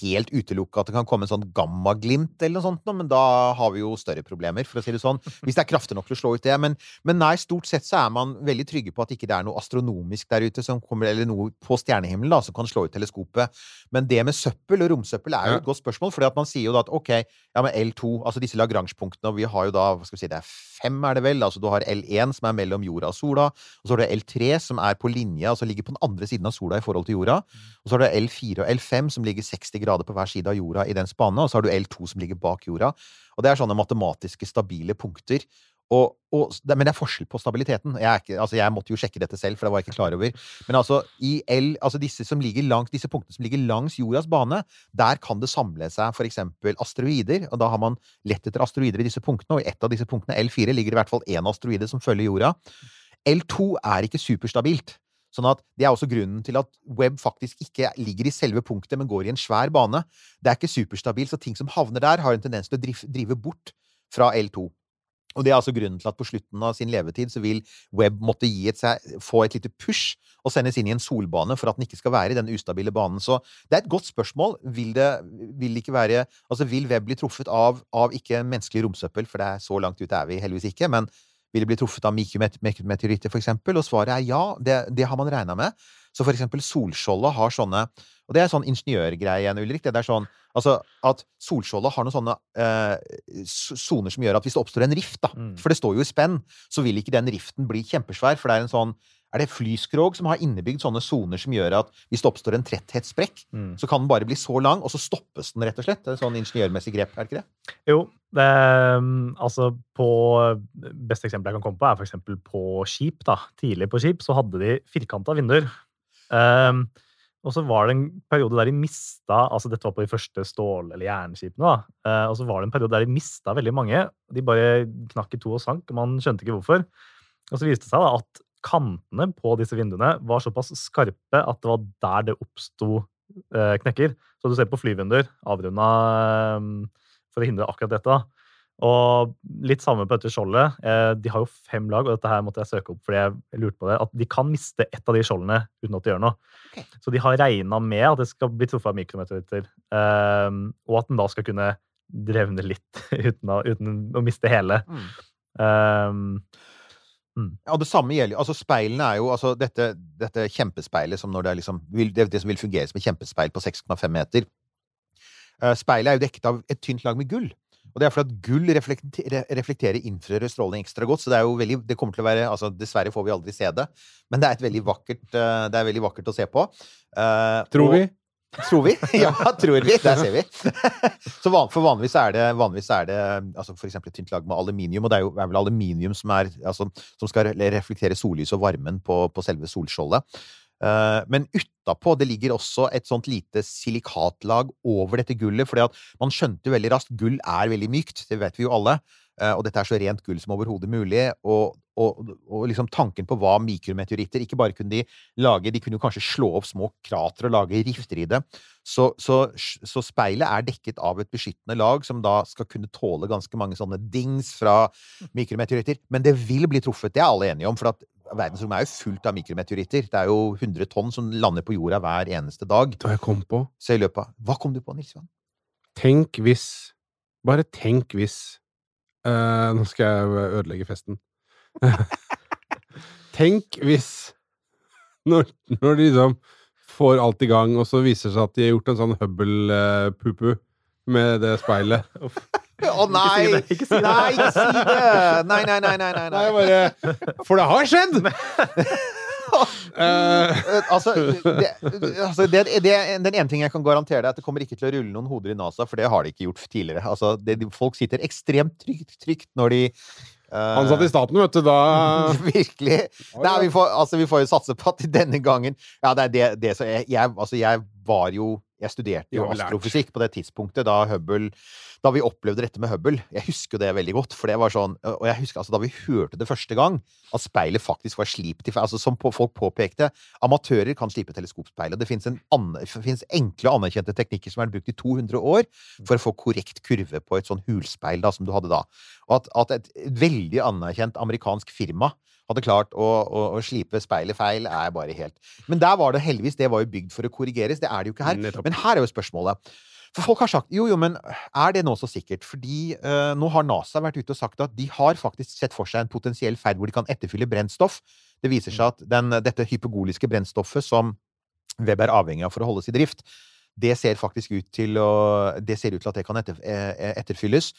helt utelukke at det kan komme en sånn gammaglimt eller noe sånt, men da har vi jo større problemer, for å si det sånn. <laughs> Hvis det er kraftig nok til å slå ut det. Men, men nei, stort sett så er man veldig trygge på at ikke det er noe astronomisk der ute som kommer, eller noe på stjernehimmelen da, som kan slå ut teleskopet. Men det med søppel og romsøppel er jo et godt spørsmål, for man sier jo da at ok, ja, men L2, altså disse Lagrange-punktene, og vi har jo da, hva skal vi si, det er fem, er det vel? Altså du har L1 som er mellom jorda og sola, og så har du L3 som er på linje, altså ligger på den andre siden av sola i forhold til jorda, og så har du L4 og L5 som ligger 60 grader på hver side av jorda i den spannet, og så har du L2 som ligger bak jorda. Og det er sånne matematiske stabile punkter. Og, og, men det er forskjell på stabiliteten. Jeg, ikke, altså jeg måtte jo sjekke dette selv, for det var jeg ikke klar over. Men altså, i L, altså disse, langs, disse punktene som ligger langs jordas bane, der kan det samle seg eksempel asteroider. Og da har man lett etter asteroider i disse punktene, og i ett av disse punktene, L4, ligger i hvert fall én asteroide som følger jorda. L2 er ikke superstabilt. Sånn at Det er også grunnen til at web faktisk ikke ligger i selve punktet, men går i en svær bane. Det er ikke superstabilt, så ting som havner der, har en tendens til å drive, bort fra L2. Og Det er altså grunnen til at på slutten av sin levetid så vil web måtte et få et lite push og sendes inn i en solbane for at den ikke skal være i den ustabile banen. Så det er et godt spørsmål. Vil det vil det være Altså, vil web bli truffet av, av ikke menneskelig romsøppel, for det er så langt ute er vi heldigvis ikke, men vil det bli truffet av mikrometeoritter, for eksempel? Og svaret er ja, det, det har man regna med. Så for eksempel Solskjoldet har sånne Og det er sånn ingeniørgreie igjen, Ulrik. Det er sånn altså, at Solskjoldet har noen sånne eh, soner som gjør at hvis det oppstår en rift, da, Mm. for det står jo i spenn, så vil ikke den riften bli kjempesvær, for det er en sånn er det flyskrog som har innebygd sånne soner som gjør at hvis det oppstår en tretthetssprekk, Mm. så kan den bare bli så lang, og så stoppes den, rett og slett? Det er sånn ingeniørmessig grep, er det ikke det? Jo, det, um, altså på Beste eksempel jeg kan komme på, er f.eks. på skip. da. Tidlig på skip så hadde de firkanta vinduer. Um, og så var det en periode der de mista altså Dette var på de første stål- eller jernskipene. da, eh, Og så var det en periode der de mista veldig mange. De bare knakk i to og sank, og man skjønte ikke hvorfor. Og så viste det seg da at kantene på disse vinduene var såpass skarpe at det var der det oppsto eh, knekker. Så du ser på flyvinduer avrunda eh, for å hindre akkurat dette. Og litt samme på dette skjoldet. Eh, de har jo fem lag, og dette her måtte jeg søke opp fordi jeg lurte på det. At de kan miste ett av de skjoldene uten at de gjør noe. Okay. Så de har regna med at det skal bli truffet av mikrometeoritter. og at den da skal kunne drevne litt <laughs> uten å, uten å miste hele. Eh, Ja, det samme gjelder Altså, speilene er jo altså dette, dette kjempespeilet som når det er liksom det, det som vil fungere som et kjempespeil på 6,5 meter. Eh, speilet er jo dekket av et tynt lag med gull. Og det er fordi at gull reflekterer, reflekterer infrarød stråling ekstra godt, så det er jo veldig Det kommer til å være Altså, dessverre får vi aldri se det, men det er et veldig vakkert eh, Det er veldig vakkert å se på. Tror Tror og- vi. Tror vi? <laughs> Ja, tror vi. Der ser vi. Så van, for vanligvis er det, vanligvis er det altså for eksempel et tynt lag med aluminium, og det er jo er vel aluminium som, er, altså, som skal reflektere sollyset og varmen på, på selve solskjoldet. Eh, men utapå det ligger også et sånt lite silikatlag over dette gullet, at man skjønte veldig raskt gull er veldig mykt, det vet vi jo alle. Eh, og dette er så rent gull som overhodet mulig. Og, og, og liksom tanken på hva mikrometeoritter Ikke bare kunne de lage De kunne jo kanskje slå opp små krater og lage rifter i det. Så, så, så speilet er dekket av et beskyttende lag som da skal kunne tåle ganske mange sånne dings fra mikrometeoritter. Men det vil bli truffet, det er alle enige om. For at verdensrommet er jo fullt av mikrometeoritter. Det er jo 100 tonn som lander på jorda hver eneste dag. Da jeg kom på Så i løpet av Hva kom du på, Nils Johan? Tenk hvis Bare tenk hvis eh, Nå skal jeg ødelegge festen. <laughs> tenk hvis når, når de liksom får alt i gang, og så viser det seg at de har gjort en sånn Hubble-pupu med det speilet. <laughs> Å nei! det, ikke si det. Nei, ikke si det! Nei, nei, nei, nei, nei, Nei, nei. bare For det har skjedd! <laughs> Eh, Eh, altså, det, altså det, det, den ene ting jeg kan garantere deg, er at det kommer ikke til å rulle noen hoder i NASA, for det har de ikke gjort tidligere. Altså, det, folk sitter ekstremt trygt, trygt når de eh, ansatt i staten, vet du, da <laughs> Virkelig. Nei, vi får, altså, vi får jo satse på at denne gangen Ja, det er det, det som jeg, jeg Altså, jeg var jo Jeg studerte jo astrofysikk på det tidspunktet da Hubble Da vi opplevde dette med Hubble. Jeg husker jo det veldig godt, for det var sånn Og jeg husker altså da vi hørte det første gang, at speilet faktisk var slipt i Altså, som folk påpekte, amatører kan slipe. Og det fins enkle og anerkjente teknikker som er brukt i 200 år for å få korrekt kurve på et sånn hulspeil da, som du hadde da. Og at, at et veldig anerkjent amerikansk firma hadde klart å, å, å slipe speilet feil, er bare helt Men der var det heldigvis Det var jo bygd for å korrigeres. Det er det jo ikke her. Men her er jo spørsmålet. For folk har sagt jo, jo, men er det nå så sikkert? Fordi uh, nå har NASA vært ute og sagt at de har faktisk sett for seg en potensiell ferd hvor de kan etterfylle brennstoff. Det viser seg at den, dette hypogoliske brennstoffet som Web er avhengig av for å holdes i drift, det ser faktisk ut til å Det ser ut til at det kan etter, eh, etterfylles.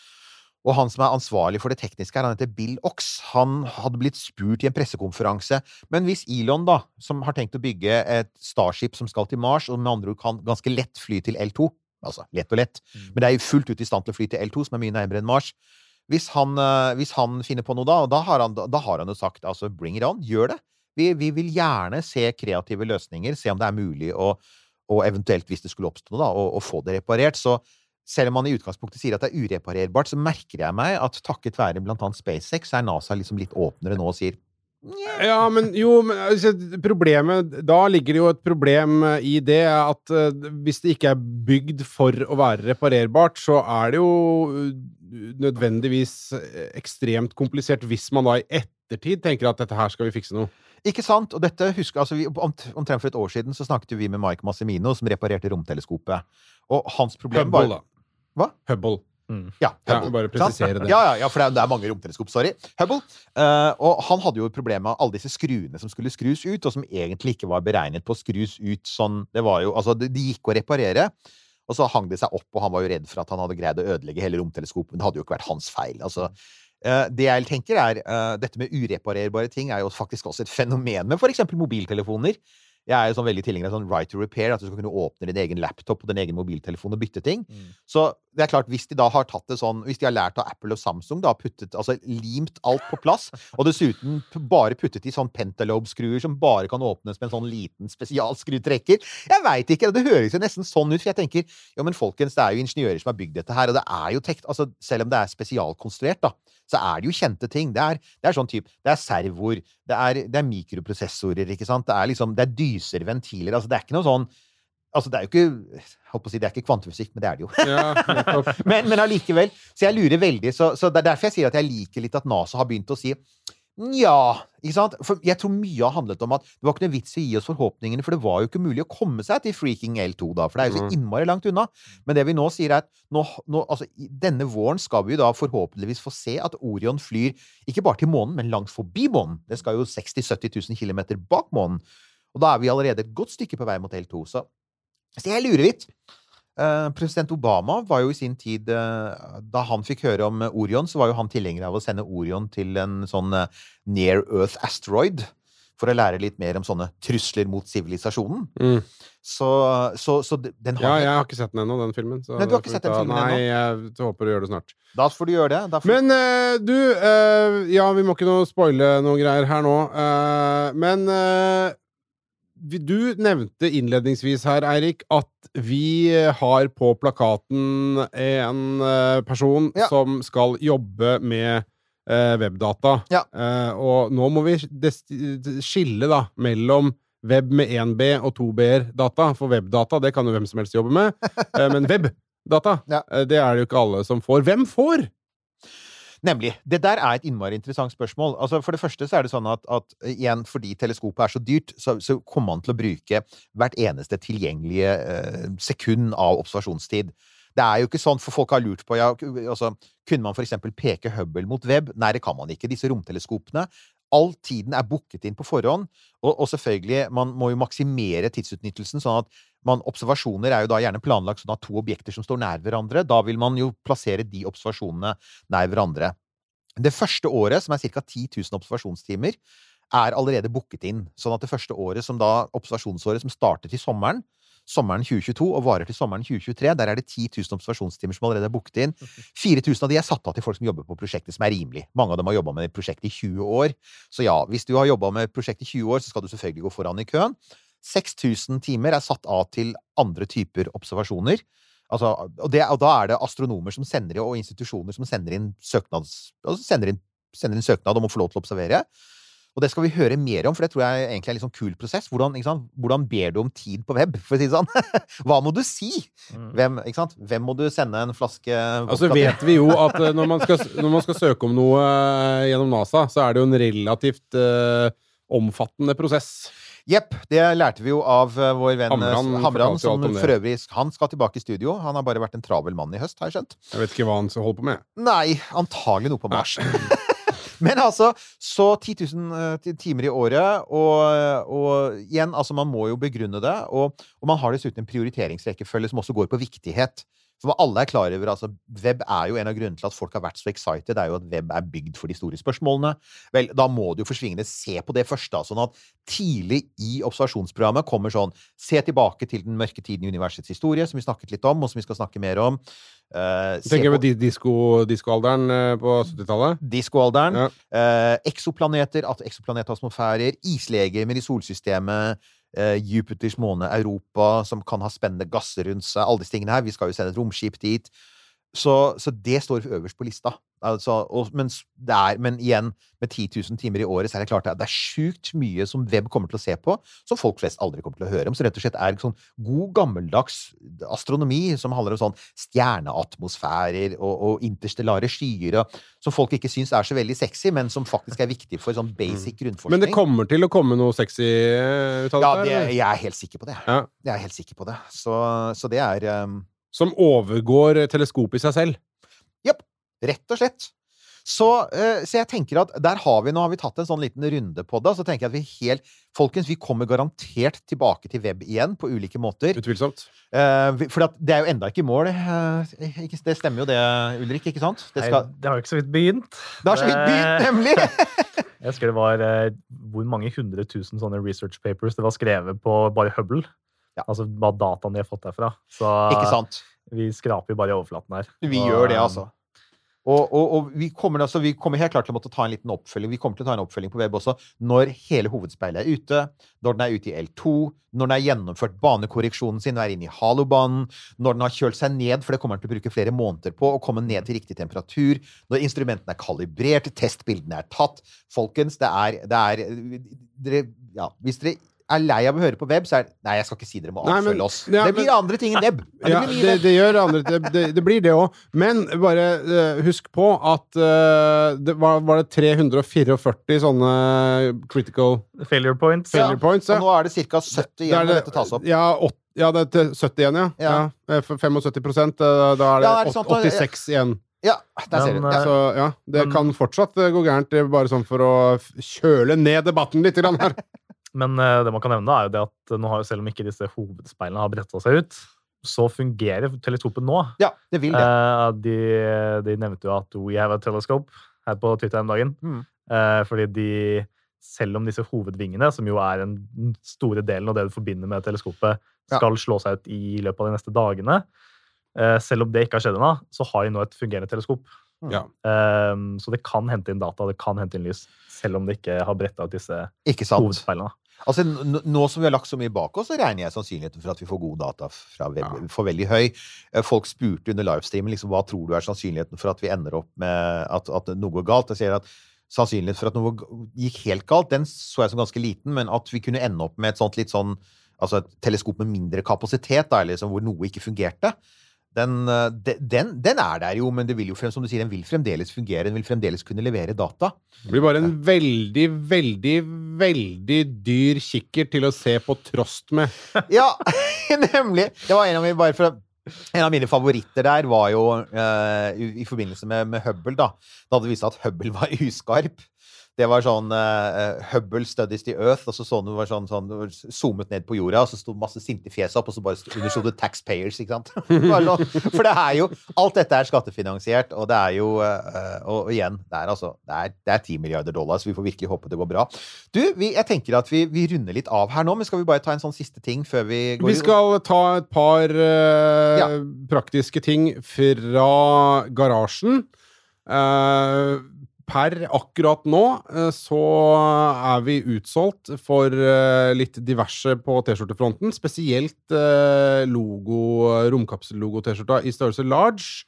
Og han som er ansvarlig for det tekniske her, han heter Bill Ox. Han hadde blitt spurt i en pressekonferanse Men hvis Elon, da, som har tenkt å bygge et Starship som skal til Mars, og med andre ord kan ganske lett fly til L2 Altså lett og lett, men det er jo fullt ut i stand til å fly til L2, som er mye nærmere enn Mars. Hvis han, eh, hvis han finner på noe da, og da har han, da har han jo sagt altså bring it on, gjør det. Vi, vi vil gjerne se kreative løsninger, se om det er mulig å, og eventuelt, hvis det skulle oppstå noe, da, å, å få det reparert. Så selv om man i utgangspunktet sier at det er ureparerbart, så merker jeg meg at takket være annet SpaceX, så er NASA liksom litt åpnere nå og sier Ja, men jo, men altså, problemet Da ligger det jo et problem eh, i det at uh, hvis det ikke er bygd for å være reparerbart, så er det jo eh, nødvendigvis ekstremt komplisert hvis man da i ettertid tenker at dette her skal vi fikse noe. Ikke sant? Og dette husker, altså vi, omt- Omtrent for et år siden så snakket vi med Mike Massimino, som reparerte romteleskopet. Og hans problem Hubble, var. Hva? Hubble. Ja, Ja, Hubble. bare presisere det. Ja, ja, ja, for det er, det er mange romteleskop. Sorry. Hubble. Uh, og han hadde jo et problem med alle disse skruene som skulle skrus ut, og som egentlig ikke var beregnet på å skrus ut sånn Det var jo Altså, de, de gikk å reparere. Og så hang det seg opp, og han var jo redd for at han hadde greid å ødelegge hele romteleskopet. Men det hadde jo ikke vært hans feil. Altså, Eh, det jeg tenker er eh, Dette med ureparerbare ting er jo faktisk også et fenomen med f.eks. mobiltelefoner. Jeg er jo sånn veldig tilhenger av sånn right to repair, at du skal kunne åpne din egen laptop og din egen mobiltelefon og bytte ting. Mm. Så det er klart, hvis de da har tatt det sånn Hvis de har lært av Apple og Samsung, da puttet Altså limt alt på plass, <laughs> og dessuten bare puttet i sånn pentalobe-skruer som bare kan åpnes med en sånn liten spesialskrutrekker Jeg veit ikke, det høres jo nesten sånn ut, for jeg tenker jo, men folkens, det er jo ingeniører som har bygd dette her, og det er jo tekt, altså, Selv om det er spesialkonstruert, da, så er det jo kjente ting. Det er, det er sånn type Det er servoer, det er, det er mikroprosessorer, ikke sant? Det er liksom Det er dyser, ventiler Altså, det er ikke noe sånn Altså, det er jo ikke Holdt på å si, det er ikke kvantefysikk, men det er det jo. Ja, <laughs> men, men allikevel. Så jeg lurer veldig. Så, så det er derfor jeg sier at jeg liker litt at NASA har begynt å si Nja, ikke sant? For jeg tror mye har handlet om at det var ikke noe vits i å gi oss forhåpningene, for det var jo ikke mulig å komme seg til freaking L2 da, for det er jo så Mm. innmari langt unna. Men det vi nå sier, er at nå, nå, altså, denne våren skal vi jo da forhåpentligvis få se at Orion flyr ikke bare til månen, men langt forbi månen. Det skal jo 60 000-70 000 km bak månen. Og da er vi allerede et godt stykke på vei mot L2. Så, så jeg lurer litt. Eh, president Obama var jo i sin tid eh, Da han fikk høre om Orion, så var jo han tilhenger av å sende Orion til en sånn eh, near Earth asteroid. For å lære litt mer om sånne trusler mot sivilisasjonen. Mm. Så, så, så den har Ja, jeg har ikke sett den ennå, den filmen. Så Nei, du har ikke sett den filmen Nei, jeg håper du gjør det snart. Da får du gjøre det. Da får, Men uh, du uh, Ja, vi må ikke noe spoile noe greier her nå. uh, men du nevnte innledningsvis her, Eirik, at vi har på plakaten en eh, person Ja. som skal jobbe med eh, webdata. Ja. Eh, og nå må vi skille da mellom web med 1B og 2B-data. For webdata det kan jo hvem som helst jobbe med. <laughs> Eh, men webdata, Ja. eh, det er det jo ikke alle som får. Hvem får? Nemlig. Det der er et innmari interessant spørsmål. Altså, for det første så er det sånn at, at igjen, fordi teleskopet er så dyrt, så, så kommer man til å bruke hvert eneste tilgjengelige eh, sekund av observasjonstid. Det er jo ikke sånn, for folk har lurt på ja, altså, Kunne man eksempel peke Hubble mot web? Nei, det kan man ikke. Disse romteleskopene All tiden er booket inn på forhånd, og, og selvfølgelig, man må jo maksimere tidsutnyttelsen, sånn at man, observasjoner er jo da gjerne planlagt sånn at to objekter som står nær hverandre, da vil man jo plassere de observasjonene nær hverandre. Det første året, som er ca. 10 000 observasjonstimer, er allerede booket inn. Sånn at det første året, som da observasjonsåret som starter til sommeren, sommeren 2022 og varer til sommeren 2023, der er det 10 000 observasjonstimer som allerede er booket inn. 4000 av de er satt av til folk som jobber på prosjektet, som er rimelig. Mange av dem har jobba med prosjektet i 20 år. Så ja, hvis du har jobba med prosjektet i 20 år, så skal du selvfølgelig gå foran i køen. 6000 timer er satt av til andre typer observasjoner. Altså, og, det, og da er det astronomer som sender, og institusjoner som sender inn, søknads, altså sender inn, sender inn søknad om å få lov til å observere. Og det skal vi høre mer om, for det tror jeg egentlig er en litt sånn kul prosess. Hvordan? Hvordan ber du om tid på web, for å si det sånn? <laughs> Hva må du si? Mm. Hvem? Hvem må du sende en flaske Altså vodka vet vi jo at eh, når man skal, når man skal søke om noe eh, gjennom NASA, så er det jo en relativt uh, omfattende prosess. Jepp, det lærte vi jo av vår venn Hamran Hamran, som for øvrig Han skal tilbake i studio. Han har bare vært en travel mann i høst, har jeg skjønt. Jeg vet ikke hva han skal holde på med. Nei, antagelig noe på Mars. Men altså, så 10 000 eh, timer i året, og, og igjen, altså man må jo begrunne det, og, og man har dessuten en prioriteringsrekkefølge som også går på viktighet. For alle er klar over, altså, Web er jo en av grunnene til at folk har vært så excited, det er jo at web er bygd for de store spørsmålene. Vel, da må du jo forsvingende se på det første. sånn at tidlig i observasjonsprogrammet kommer sånn Se tilbake til den mørke tiden i universets historie, som vi snakket litt om, og som vi skal snakke mer om. Uh, Tenker på- på diskoalderen disko- eh, på 70-tallet. Diskoalderen. Ja. Uh, eksoplaneter, at eksoplanetosmofærer, islegemer i solsystemet, eh, Jupiters måne Europa, som kan ha spennende gasser rundt seg, alle disse tingene her. Vi skal jo sende et romskip dit. Så, så det står øverst på lista. Altså, og, men, det er, men igjen, med 10 000 timer i året, så er det klart at det er sjukt mye som web kommer til å se på, som folk flest aldri kommer til å høre om. Så rett og slett er sånn god, gammeldags astronomi som handler om sånn stjerneatmosfærer og, og interstellare skyer, som folk ikke syns er så veldig sexy, men som faktisk er viktig for sånn basic grunnforskning. Men det kommer til å komme noe sexy eh, ut av ja, det, Ja, jeg er helt sikker på det. Ja. Jeg er helt sikker på det. Så, så det er um, Som overgår teleskopet i seg selv. Jepp. Rett og slett. Så, eh, så jeg tenker at der har vi, nå har vi tatt en sånn liten runde på det, så tenker jeg at vi helt Folkens, vi kommer garantert tilbake til web igjen på ulike måter. Utvilsomt. Eh, for at det er jo enda ikke i mål. eh, ikke, det stemmer jo det, Ulrik, ikke sant? Det, Nei, det har jo ikke så vidt begynt. det har så vidt begynt, nemlig! <laughs> Jeg husker det var eh, hvor mange hundre tusen sånne research papers det var skrevet på bare Hubble. Ja. Altså hva dataen de har fått derfra. Så Ikke sant? vi skraper jo bare i overflaten her. Vi Og, gjør det, eh, altså. Og, og, og vi, kommer, altså, vi kommer helt klart til å måtte ta en liten oppfølging. Vi kommer til å ta en oppfølging på web også når hele hovedspeilet er ute, når den er ute i L2, når den har gjennomført banekorreksjonen sin og er inne i halobanen, når den har kjølt seg ned, for det kommer den til å bruke flere måneder på, og komme ned til riktig temperatur, når instrumentene er kalibrert, testbildene er tatt. Folkens, det er, det er dere, ja, Hvis dere er lei av å høre på web, så er Nei, jeg skal ikke si dere må avfølge oss. ja, det blir men- andre ting enn web. Ja, <laughs> det blir det, det gjør andre Det, det, det blir det òg. Men bare uh, husk på at uh, det var, var det 344 sånne critical Failure points. failure points? Og nå er det ca. 70 igjen når det- dette tas opp. Ja, 8 ja, det er til 70 igjen, ja. Ja. ja. eh, 75 eh, Da er det, Ja, er det sant? 86 igjen. Ja, der ser du. Så ja, det kan fortsatt gå gærent, bare sånn for å kjøle ned debatten litt her. <laughs> Men eh, det man kan nevne, er jo det at nå har jo selv om ikke disse hovedspeilene har bretta seg ut, så fungerer teleskopet nå. ja, det vil det. Eh, de, de nevnte jo at we have a telescope her på Twitter den dagen. Mm. Eh, fordi de, selv om disse hovedvingene, som jo er den store delen av det du forbinder med teleskopet, Ja. skal slå seg ut i løpet av de neste dagene, eh, selv om det ikke har skjedd ennå, så har de nå et fungerende teleskop. Ja. Um, så det kan hente inn data, det kan hente inn lys, selv om det ikke har bretta ut disse hovedspeilene. Altså, nå som vi har lagt så mye bak oss, så regner jeg sannsynligheten for at vi får gode data fra Ja. for veldig høy. Eh, Folk spurte under livestreamen liksom, hva tror du er sannsynligheten for at vi ender opp med at, at noe går galt. Jeg sier at sannsynligheten for at noe gikk helt galt, den så jeg som ganske liten, men at vi kunne ende opp med et sånt litt sånn Altså et teleskop med mindre kapasitet, da, eller liksom, hvor noe ikke fungerte. Den, eh, den, den er der jo, men det vil jo frem, som du sier, den vil fremdeles fungere. Den vil fremdeles kunne levere data. Det blir bare en veldig, veldig, veldig dyr kikkert til å se på trost med. <laughs> Ja, <laughs> nemlig! Det var en av mine, for, en av mine favoritter der var jo uh, i, i forbindelse med, med Hubble, da. Da hadde det vist seg at Hubble var uskarp. Det var sånn uh, Hubble studies the earth, og så sånn, det var sånn, sånn zoomet ned på jorda, og så sto masse sinte fjes opp, og så bare sto- det 'taxpayers', ikke sant? <laughs> Sånn, for det er jo Alt dette er skattefinansiert, og det er jo uh, Og igjen, det er altså Det er, det er 10 milliarder dollar, så vi får virkelig håpe det går bra. Du, vi, jeg tenker at vi, vi runder litt av her nå, men skal vi bare ta en sånn siste ting før vi går Vi skal ta et par uh, Ja. praktiske ting fra garasjen. Eh, per akkurat nå eh, så er vi utsolgt for eh, litt diverse på T-skjortefronten. Spesielt uh, logo, romkapsellogo-T-skjorta i størrelse large.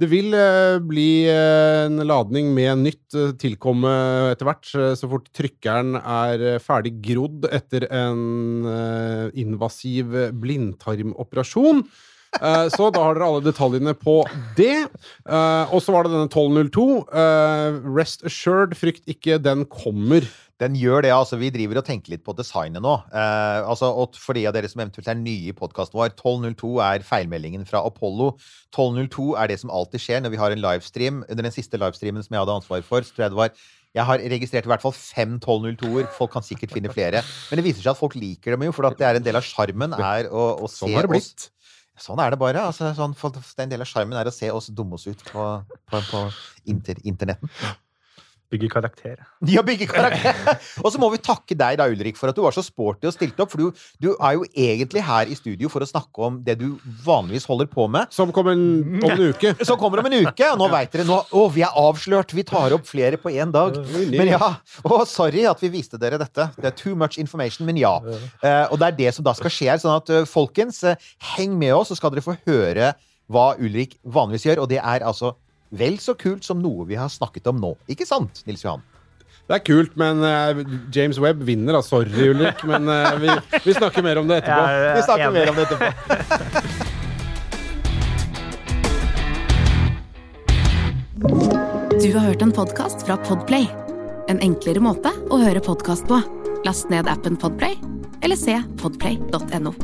Det vil eh, bli eh, en ladning med nytt eh, tilkomme etter hvert, eh, så fort trykkeren er eh, ferdig grodd etter en eh, invasiv blindtarmoperasjon. Eh, så da har dere alle detaljene på det. Uh, og så var det denne 1202. Uh, rest assured, frykt ikke, den kommer. Den gjør det, altså. Vi driver og tenker litt på designet nå. Eh, altså, og for de av dere som eventuelt er nye i podkasten vår, 1202 er feilmeldingen fra Apollo. 1202 er det som alltid skjer når vi har en livestream. Under den siste livestreamen som jeg hadde ansvar for, så tror jeg det var jeg har registrert i hvert fall fem 1202-er. Folk kan sikkert finne flere. Men det viser seg at folk liker dem jo, for det er en del av sjarmen er å, å se Sånn har det oss blitt. Sånn er det bare. Altså, sånn, det en del av sjarmen er å se oss dumme oss ut på, på, på inter, internetten. Bygge karakter. Ja, bygge karakter. <laughs> og så må vi takke deg da, Ulrik, for at du var så sporty og stilte opp. For du, du er jo egentlig her i studio for å snakke om det du vanligvis holder på med. Som kommer om en uke. Som kommer om en uke, og nå veit dere nå, Å, vi er avslørt! Vi tar opp flere på én dag. Men ja, å, sorry at vi viste dere dette. Det er too much information, men ja. Eh, og det er det som da skal skje her. Sånn at, eh, folkens, eh, heng med oss, så skal dere få høre hva Ulrik vanligvis gjør. Og det er altså vel så kult som noe vi har snakket om nå. Ikke sant, Nils Johan? Det er kult, men uh, James Webb vinner, da. Sorry, Ulrik, men uh, vi, vi snakker mer om det etterpå. Ja, Vi snakker enig. mer om det etterpå. Du har hørt en podcast fra Podplay. En enklere måte å høre podcast på. Last ned appen Podplay, eller se podplay.no.